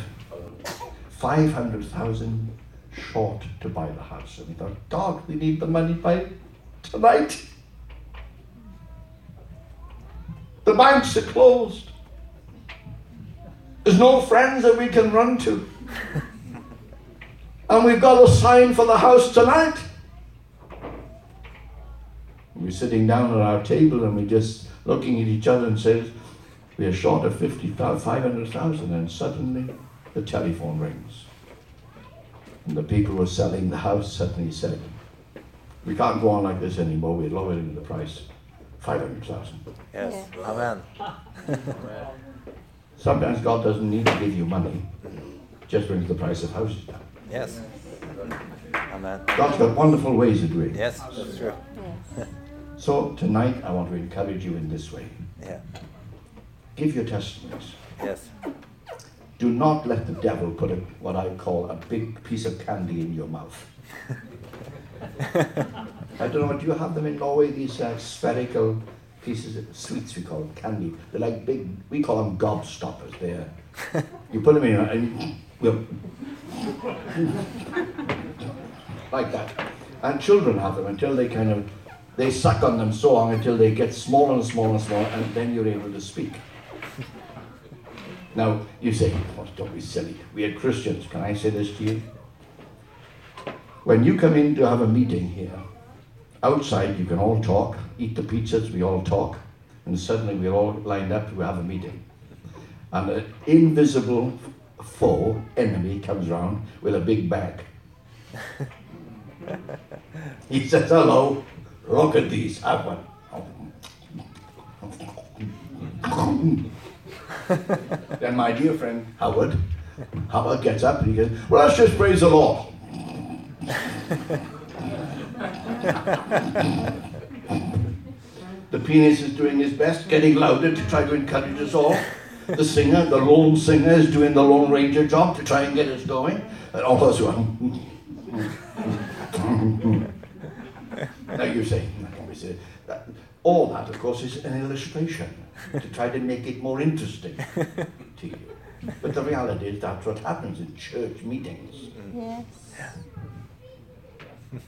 500,000 short to buy the house. And we thought, God, we need the money by tonight. The banks are closed. There's no friends that we can run to. and we've got a sign for the house tonight. We're sitting down at our table and we're just looking at each other and says, we are short of 50,000, 500,000 and suddenly the telephone rings. And the people who were selling the house suddenly said, we can't go on like this anymore, we're lowering the price. 500,000. Yes. Amen. Sometimes God doesn't need to give you money, just brings the price of houses down. Yes. Amen. God's got wonderful ways of doing it. Yes. That's true. yes, So tonight I want to encourage you in this way. Yeah. Give your testimonies. Yes. Do not let the devil put a, what I call a big piece of candy in your mouth. I don't know, do you have them in Norway, these uh, spherical pieces of sweets we call them, candy? They're like big, we call them gobstoppers. They're, you put them in and you, like that. And children have them until they kind of, they suck on them so long until they get smaller and smaller and smaller and then you're able to speak. Now, you say, oh, don't be silly. We are Christians. Can I say this to you? When you come in to have a meeting here, outside you can all talk, eat the pizzas, we all talk, and suddenly we're all lined up to have a meeting. And an invisible foe, enemy, comes round with a big bag. he says, Hello, look at these, have one. then my dear friend Howard, Howard gets up and he goes, Well, let's just praise the Lord. the pianist is doing his best, getting louder to try to encourage us all. The singer, the lone singer, is doing the Lone Ranger job to try and get us going. And all of us mm-hmm. go, now you mm-hmm, say, that, all that, of course, is an illustration to try to make it more interesting to you. But the reality is that's what happens in church meetings. Yes.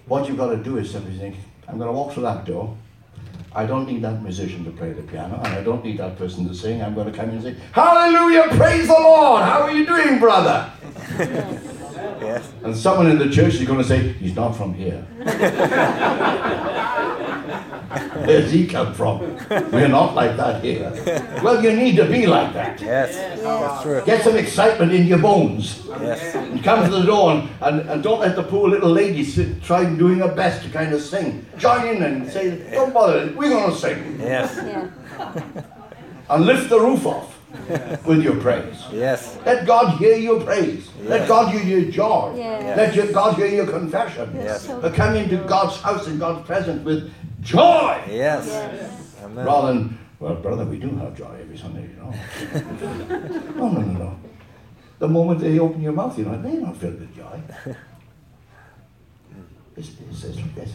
What you've got to do is simply think, I'm going to walk through that door. I don't need that musician to play the piano, and I don't need that person to sing. I'm going to come in and say, Hallelujah, praise the Lord. How are you doing, brother? Yes. And someone in the church is going to say, He's not from here. Where's he come from? We're not like that here. Well, you need to be like that. Yes. That's true. Get some excitement in your bones. Yes. And come to the door and, and, and don't let the poor little lady sit, try doing her best to kind of sing. Join in and say, Don't bother, we're going to sing. Yes. Yeah. And lift the roof off with your praise. Yes. Let God hear your praise. Let God hear your joy. Yes. Let your, God hear your confession. Yes. But come into God's house and God's presence with joy. Yes. Yes. Amen. Rather than, well, brother, we do have joy every Sunday, you know. no, no, no, no. The moment they open your mouth, you know, they're not filled with joy. It's, it's, it's like this.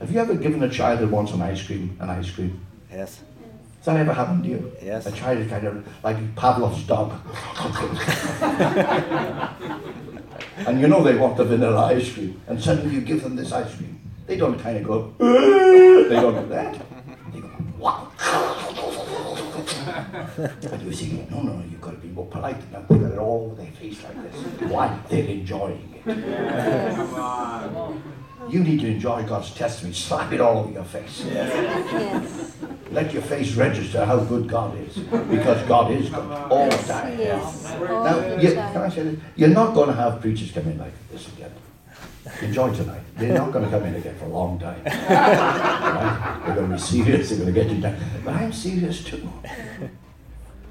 Have you ever given a child that wants an ice cream an ice cream? Yes. Has that ever happened to you? Yes. A child is kind of like Pavlov's dog. and you know they want the vanilla ice cream, and suddenly you give them this ice cream. They don't kind of go, they don't do that. They go, wow. and you say, no, no, you've got to be more polite than that. They got it all over their face like this. Why? They're enjoying it. You need to enjoy God's testimony. Slap it all over your face. Yes. Let your face register how good God is, because God is good all the time. Yes. All Now, the you, can I say this? You're not going to have preachers come in like this again. Enjoy tonight. They're not going to come in again for a long time. Right? They're going to be serious. They're going to get you down. But I'm serious too.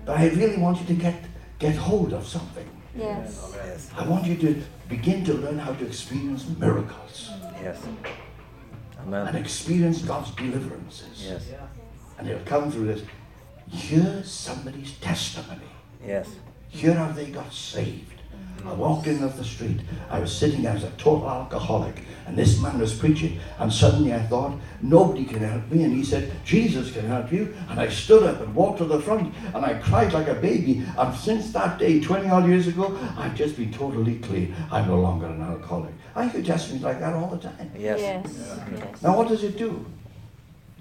But I really want you to get get hold of something. Yes. Yes. I want you to begin to learn how to experience miracles Yes. Amen. and experience God's deliverances. Yes. And it'll come through this. Hear somebody's testimony. Yes. Hear how they got saved. I walked in off the street. I was sitting as a total alcoholic, and this man was preaching. And suddenly I thought, nobody can help me. And he said, Jesus can help you. And I stood up and walked to the front, and I cried like a baby. And since that day, 20 odd years ago, I've just been totally clean. I'm no longer an alcoholic. I hear testimonies like that all the time. Yes. Yes. Yes. Now, what does it do?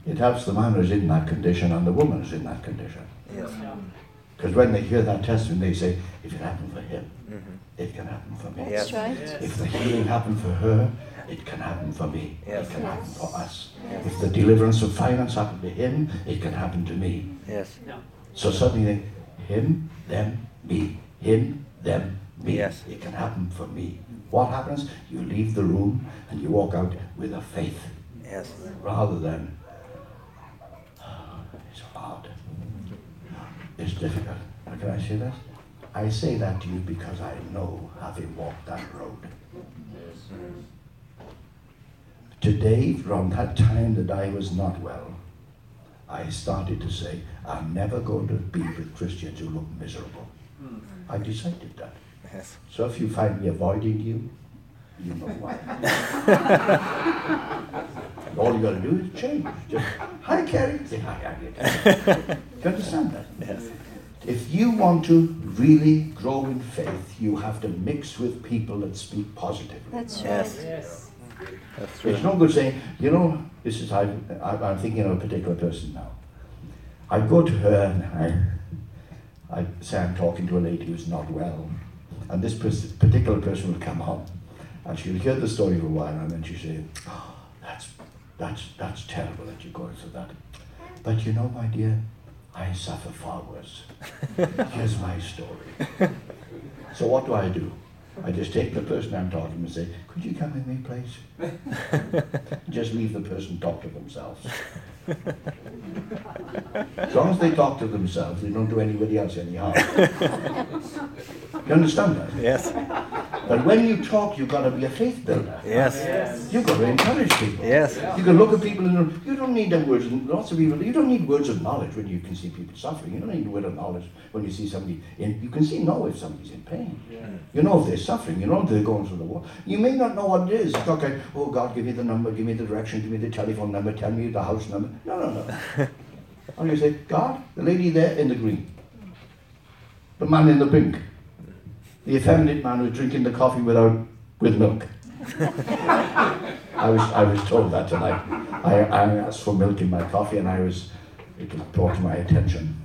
It helps the man who's in that condition and the woman who's in that condition. Yes. Because when they hear that testimony, they say, if it happened for him. It can happen for me. That's Yes. right. If the healing happened for her, it can happen for me. Yes. It can happen for us. If the deliverance of finance happened to him, it can happen to me. Yes. So suddenly they, him, them, me. Him, them, me. Yes. It can happen for me. What happens? You leave the room and you walk out with a faith Yes. rather than oh, it's hard. It's difficult. Now, can I say this? I say that to you because I know, having walked that road. Today, from that time that I was not well, I started to say, I'm never going to be with Christians who look miserable. Hmm. I decided that. Yes. So if you find me avoiding you, you know why. All you got to do is change. Just, hi, Keri. Say hi, Harriet. you understand that? Yes. If you want to really grow in faith, you have to mix with people that speak positively. That's Yes. right. That's true. It's no good saying, you know, this is, I, I, I'm thinking of a particular person now. I go to her and I, I say I'm talking to a lady who's not well. And this pers- particular person will come on And she'll hear the story for a while and then she'll say, oh, that's, that's, that's terrible that you're going through that. But you know, my dear, I suffer far worse. Here's my story. So what do I do? I just take the person I'm talking to and say, could you come with me, please? just leave the person talk to themselves. As long as they talk to themselves, they don't do anybody else any harm. you understand that? Yes. But when you talk, you've got to be a faith builder. Yes. yes. You've got to encourage people. Yes. You can look at people and you don't need them words. Lots of people, you don't need words of knowledge when you can see people suffering. You don't need a word of knowledge when you see somebody in. You can see know if somebody's in pain. Yeah. You know if they're suffering. You know if they're going through the war. You may not know what it is. It's not like, oh God, give me the number, give me the direction, give me the telephone number, tell me the house number. No, no, no. and you say, God, the lady there in the green, the man in the pink, the effeminate man who's drinking the coffee without with milk. I was I was told that tonight. I, I asked for milk in my coffee and I was it was brought to my attention.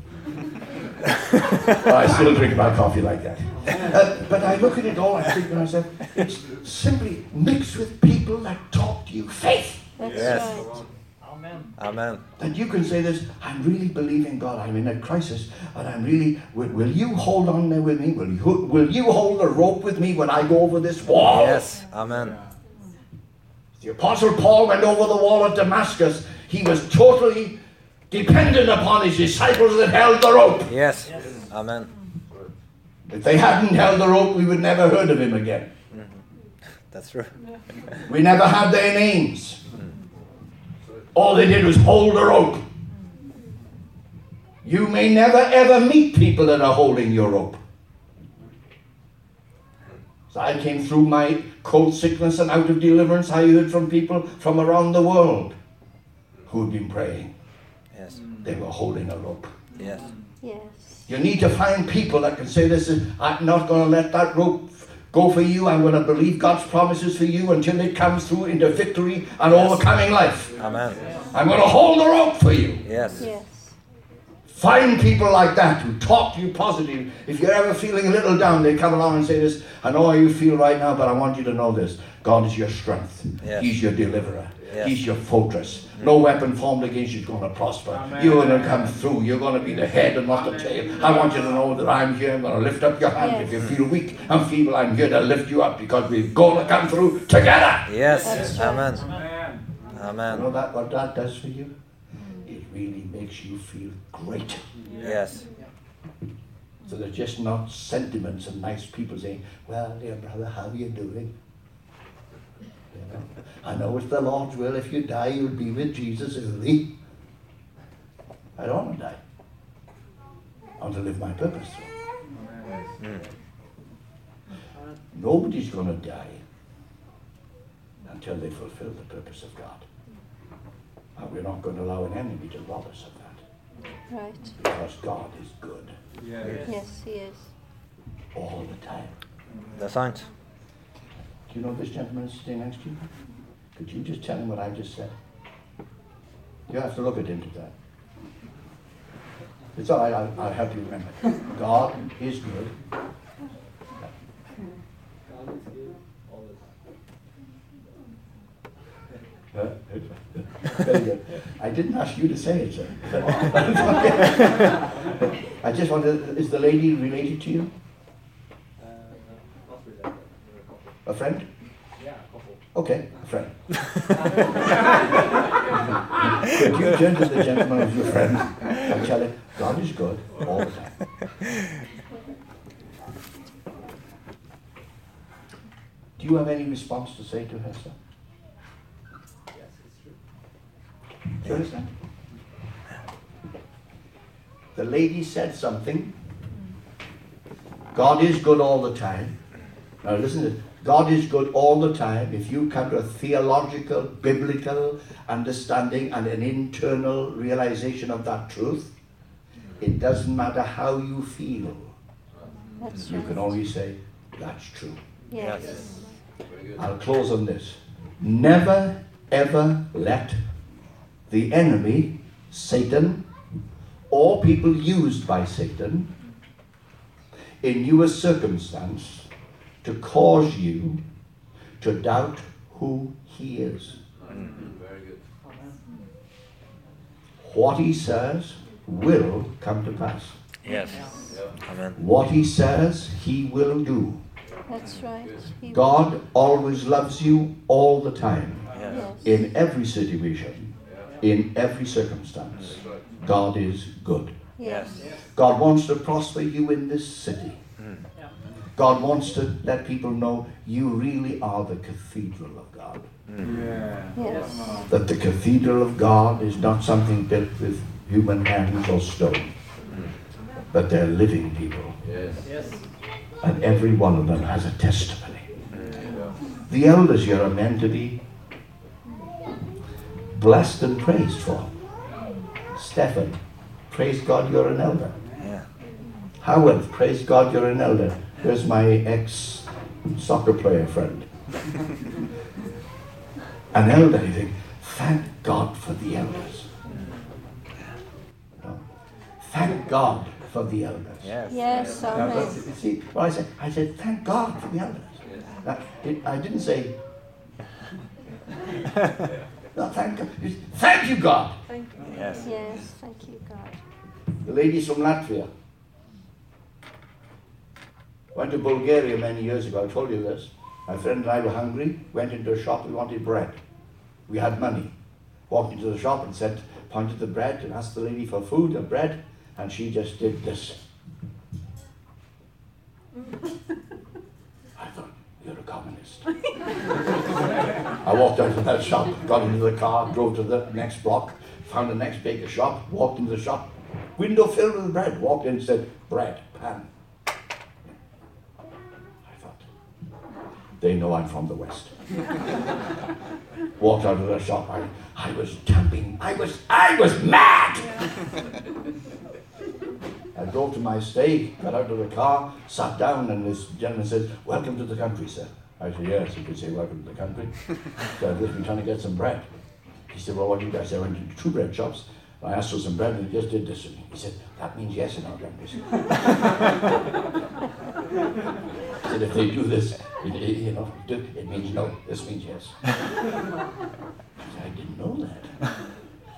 I still drink my coffee like that. Uh, but I look at it all, I think to myself, it's simply mixed with people that talk to you faith. That's Yes. right. Amen. That you can say this, I'm really believing God, I'm in a crisis, and I'm really, will, will you hold on there with me? Will you, will you hold the rope with me when I go over this wall? Yes. Amen. The Apostle Paul went over the wall of Damascus. He was totally dependent upon his disciples that held the rope. Yes. Amen. If they hadn't held the rope, we would never heard of him again. Mm-hmm. That's true. We never had their names. All they did was hold the rope. You may never ever meet people that are holding your rope. So I came through my cold sickness and out of deliverance. I heard from people from around the world who had been praying. Yes. They were holding a rope. Yes. Yes. You need to find people that can say, "This is. I'm not going to let that rope go for you. I'm going to believe God's promises for you until it comes through into victory and overcoming life. Amen. I'm going to hold the rope for you. Yes. Yes. Find people like that who talk to you positive. If you're ever feeling a little down, they come along and say this, I know how you feel right now, but I want you to know this. God is your strength. Yes. He's your deliverer. Yes. He's your fortress. No weapon formed against you is going to prosper. You're going to come through. You're going to be the head and not the tail. I want you to know that I'm here. I'm going to lift up your hand. If you feel weak and feeble, I'm here to lift you up because we're going to come through together. Yes. That's right. Amen. You know that what that does for you? It really makes you feel great. Yes. So they're just not sentiments and nice people saying, Well, dear brother, how are you doing? You know, I know it's the Lord's will. If you die, you'll be with Jesus early. I don't want to die. I want to live my purpose. Nobody's going to die until they fulfill the purpose of God. And we're not going to allow an enemy to rob us of that Right. because God is good Yes, he is. all the time. That's right. Do you know this gentleman sitting next to you? Could you just tell him what I just said? You have to look at him to that. It's all right, I'll, I'll help you remember. God is good. I didn't ask you to say it, sir. I just wondered, is the lady related to you? A friend? Yeah, a couple. Okay, a friend. Could you turn to the gentleman who's your friend and tell him, God is good all the time. Do you have any response to say to her, sir? Do you understand? The lady said something. Mm. God is good all the time. Now listen to this. God is good all the time if you come to a theological, biblical understanding and an internal realization of that truth. It doesn't matter how you feel. That's You right. can always say, that's true. Yes. I'll close on this. Never ever let the enemy, Satan, or people used by Satan in your circumstance to cause you to doubt who He is. Very good. What He says will come to pass. Yes. Amen. What He says, He will do. That's right. God always loves you all the time, Yes. Yes. in every situation, in every circumstance. God is good. Yes. God wants to prosper you in this city. God wants to let people know you really are the cathedral of God. Yes. That the cathedral of God is not something built with human hands or stone, mm. but they're living people. Yes. And every one of them has a testimony. The elders here are meant to be blessed and praised for. Stephen, praise God you're an elder. Yeah. Howard, praise God you're an elder. There's my ex soccer player friend. an elder, you think, thank God for the elders. No. Thank God for the elders. Yes. Yes. Now, you see, what I said, I said, thank God for the elders. Now, it, I didn't say, no, thank God. Thank you, God. Yes. Yes. Thank you, God. The ladies from Latvia went to Bulgaria many years ago. I told you this. My friend and I were hungry, went into a shop, we wanted bread. We had money. Walked into the shop and said, pointed the bread and asked the lady for food and bread, and she just did this. I thought, you're a communist. I walked out of that shop, got into the car, drove to the next block, found the next baker shop, walked into the shop, window filled with bread, walked in and said, bread, pan. I thought, they know I'm from the West. walked out of the shop, I, I was jumping, I was, I was mad! I drove to my stay, got out of the car, sat down, and this gentleman said, Welcome to the country, sir. I said, Yes, you could say welcome to the country. so I've just been trying to get some bread. He said, Well, what do you guys? I went to two bread shops. I asked for some bread, and he just did this to me. He said, That means yes in our countries. Said, If they do this, it, it- you know, it means no. This means yes. I didn't know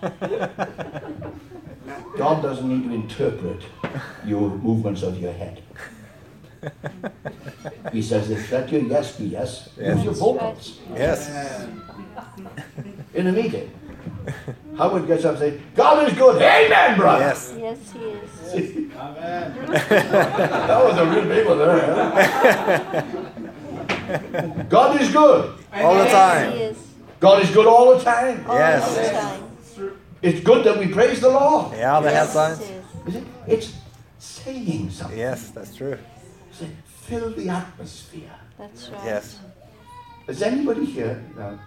that. God doesn't need to interpret your movements of your head. He says, if let your yes be yes, use your vocals Yes. in a meeting. Howard gets up and says, God is good. Amen, brother. Yes. Yes, He is. Amen. That was a real big one there. huh? God is good. All the He time. is. God is good all the time. All Yes. the time. It's good that we praise the Lord. Yeah, the Yes, headlines. it is. You see, It's saying something. Yes, that's true. Say, Fill the atmosphere. That's right. Yes. Is anybody here, now,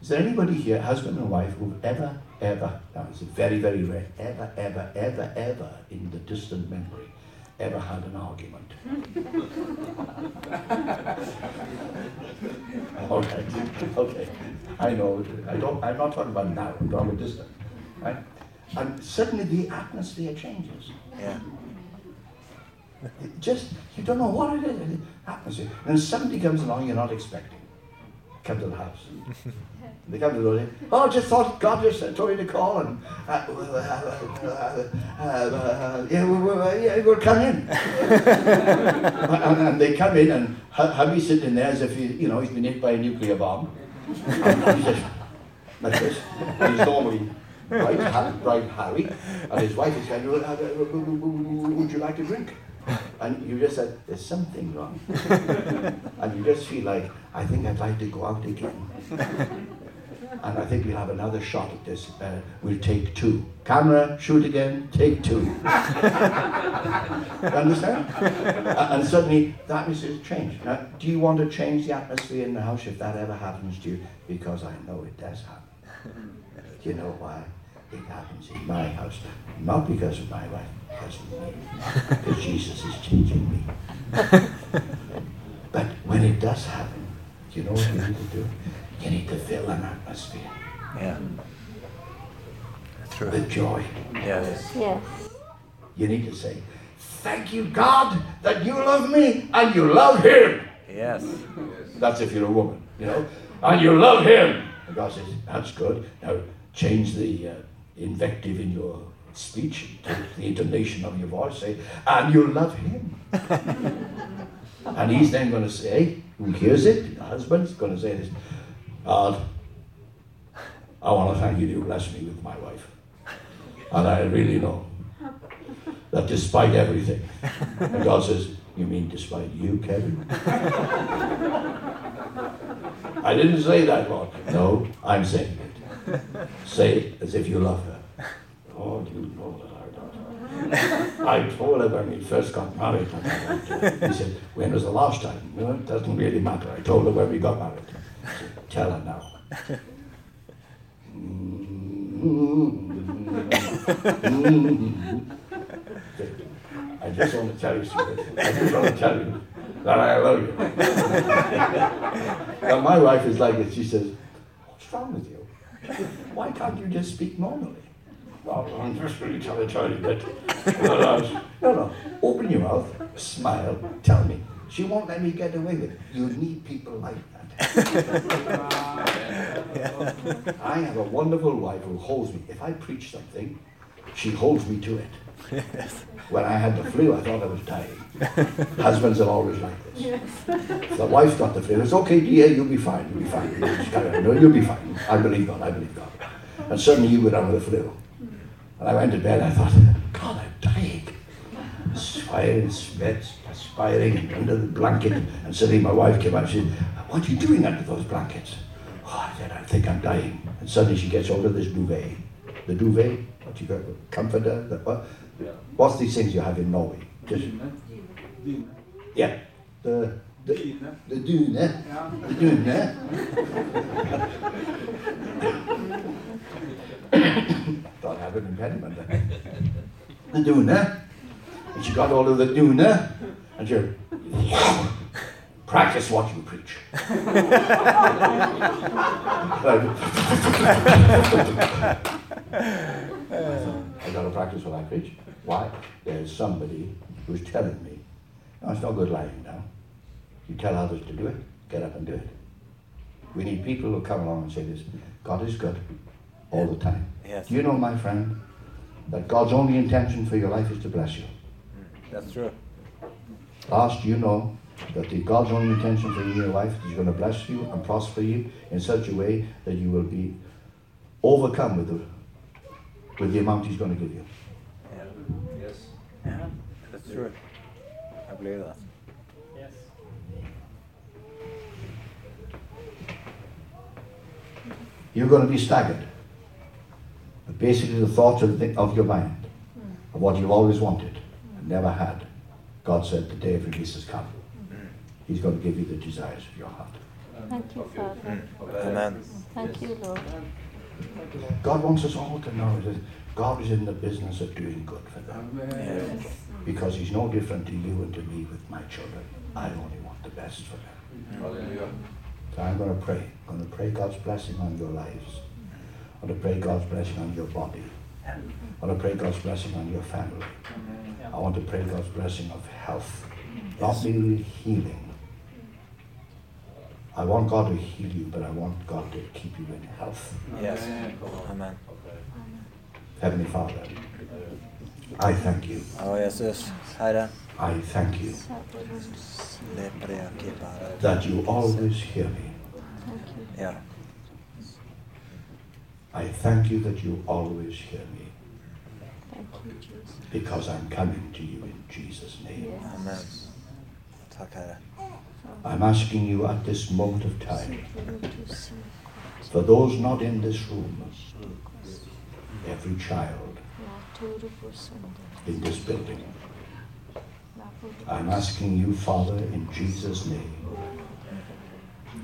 is there anybody here, husband and wife, who've ever, ever, now it's very, very rare, ever, ever, ever, ever, in the distant memory, ever had an argument? All right, okay. I know, I don't, I'm not talking about now, I'm talking about distant, right? And suddenly the atmosphere changes. Yeah. It just, you don't know what it is, it atmosphere. And somebody comes along you're not expecting. Come to the house. They come to the door. Oh, just thought God just told you to call and uh, uh, uh, uh, uh, yeah, we'll, we'll, yeah, we'll come in. and, and they come in and hu- hubby's sitting there as if he, you know he's been hit by a nuclear bomb. and he's just like this. He's normally bright, ha- bright Harry, and his wife is going, "Uh, uh, uh, "Would you like a drink?" And you just said, "There's something wrong," and you just feel like, "I think I'd like to go out again." And I think we'll have another shot at this. Uh, we'll take two. Camera, shoot again, take two. you understand? A- and suddenly the atmosphere changed. Now, do you want to change the atmosphere in the house if that ever happens to you? Because I know it does happen. Do you know why? It happens in my house. Not because of my wife, because of me. Because Jesus is changing me. But when it does happen, do you know what you need to do? You need to fill an atmosphere Yeah. That's true. with joy. Yes. Yes. You need to say, Thank you, God, that you love me and you love him. Yes. That's if you're a woman. you know, and you love him. And God says, that's good. Now change the uh, invective in your speech, to the intonation of your voice, say, and you love him. and he's then going to say, who hears it, the husband's going to say this, God, I want to thank you to bless me with my wife. And I really know that despite everything, and God says, You mean despite you, Keri? I didn't say that, Lord. No, I'm saying it. Say it as if you love her. Oh, you know that I don't. I told her when we first got married. He said, When was the last time? No, it doesn't really matter. I told her when we got married. Tell her now. I just want to tell you something. I just want to tell you that I love you. now my wife is like this. She says, "What's wrong with you? Why can't you just speak normally?" Well, I'm just really trying to tell you that. No, no. Open your mouth, smile, tell me. She won't let me get away with it. You need people like that. I have a wonderful wife who holds me. If I preach something, she holds me to it. When I had the flu, I thought I was dying. Husbands are always like this. The wife's got the flu. It's okay, dear, you'll be fine. You'll be fine. You just carry on. No, you'll be fine. I believe God. I believe God. And suddenly you were down with the flu. And I went to bed. I thought, God, I'm dying. Sweating, sweat, perspiring under the blanket. And suddenly my wife came out and said, What are you doing under those blankets? Oh, I said, I think I'm dying. And suddenly she gets hold of this duvet. The duvet, what you got, comforter, the, what? What's these things you have in Norway? Just, eh? yeah, the the eh? the dune, eh? the dune. Thought I had an impediment there. The dune, and she got all of the dune, and she practice what you preach. I got to practice what I preach. Why? There's somebody who's telling me. No, it's no good lying now. You tell others to do it, get up and do it. We need people who come along and say this God is good all the time. Yes. Do you know, my friend, that God's only intention for your life is to bless you? That's true. Last, you know that the God's only intention for you in your life is going to bless you and prosper you in such a way that you will be overcome with the, with the amount He's going to give you. Yes. Yeah, that's true. I believe that. Yes. You're going to be staggered. But basically, the thoughts of, the, of your mind, of what you've always wanted and never had, God said, the day of release has come. He's going to give you the desires of your heart. Thank you, Father. Mm-hmm. Amen. Thank you, Lord. God wants us all to know that God is in the business of doing good for them. Yes. Because He's no different to you and to me with my children. I only want the best for them. Hallelujah. So I'm going to pray. I'm going to pray God's blessing on your lives. I'm going to pray God's blessing on your body. I'm going to pray God's blessing on your family. I want to pray God's blessing of health, not merely healing. I want God to heal you, but I want God to keep you in health. Yes. Amen. Heavenly Father, I thank you. Ja, Jesus. Herre, I thank you släpper det och kippar. that you always hear me. Ja. I thank you that you always hear me. Thank you, Jesus. because I'm coming to you in Jesus' name. Amen. I'm asking you at this moment of time, for those not in this room, every child in this building, I'm asking you, Father, in Jesus' name,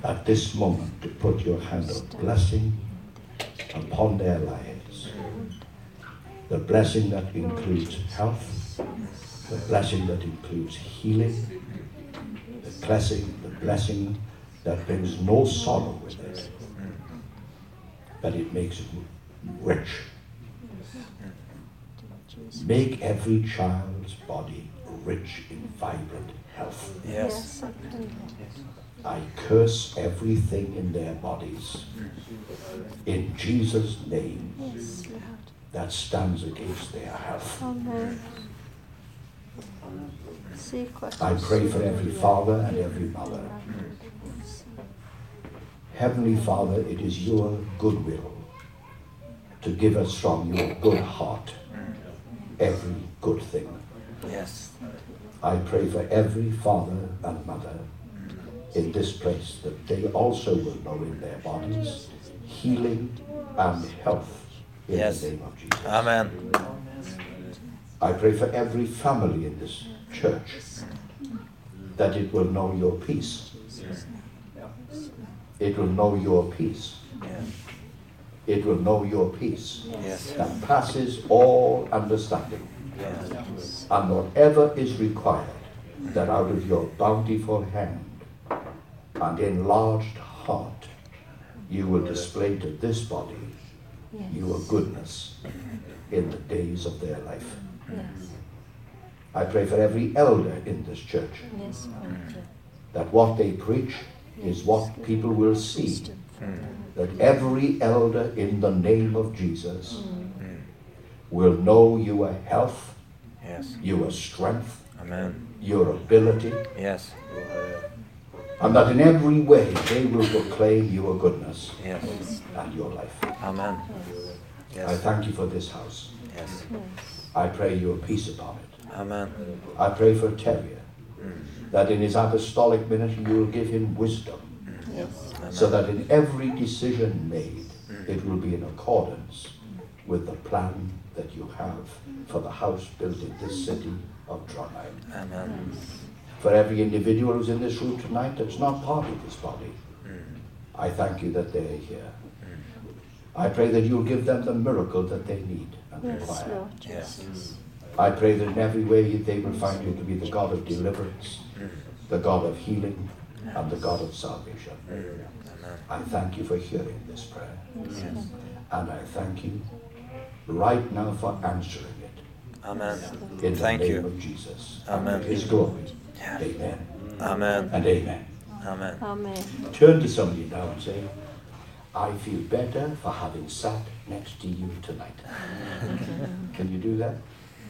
at this moment to put your hand of blessing upon their lives. The blessing that includes health, the blessing that includes healing, the blessing, the blessing that brings no sorrow with it, but it makes it rich. Make every child's body rich in vibrant health. Yes. I curse everything in their bodies. In Jesus' name, Yes, that stands against their health. Amen. I pray for every father and every mother. Heavenly Father, it is your goodwill to give us from your good heart every good thing. Yes. I pray for every father and mother in this place that they also will know in their bodies healing and health in Yes. the name of Jesus. Amen. I pray for every family in this church that it will know your peace. It will know your peace. It will know your peace Yes. that passes all understanding. Yes. And whatever is required, that out of your bountiful hand and enlarged heart, you will display to this body your goodness in the days of their life. Yes, I pray for every elder in this church yes, that what they preach is what people will see. That every elder in the name of Jesus mm. will know your health, Yes. your strength, Amen. your ability, Yes. And that in every way they will proclaim your goodness Yes. and your life. Amen. I thank you for this house. Yes. I pray your peace upon it. Amen. I pray for Terje, mm. that in his apostolic ministry you will give him wisdom, mm. Yes, so that in every decision made, mm. it will be in accordance with the plan that you have for the house built in this city of Trondheim. Amen. For every individual who's in this room tonight that's not part of this body, mm. I thank you that they're here. Mm. I pray that you'll give them the miracle that they need and yes, require. Lord Yes. Jesus. I pray that in every way they will find you to be the God of deliverance, mm. the God of healing, and the God of salvation. I thank you for hearing this prayer. And I thank you right now for answering it Amen. in Thank the name you. of Jesus. Amen. And his glory. Amen. Amen. And amen. Amen. Amen. Turn to somebody now and say, I feel better for having sat next to you tonight. Can you do that?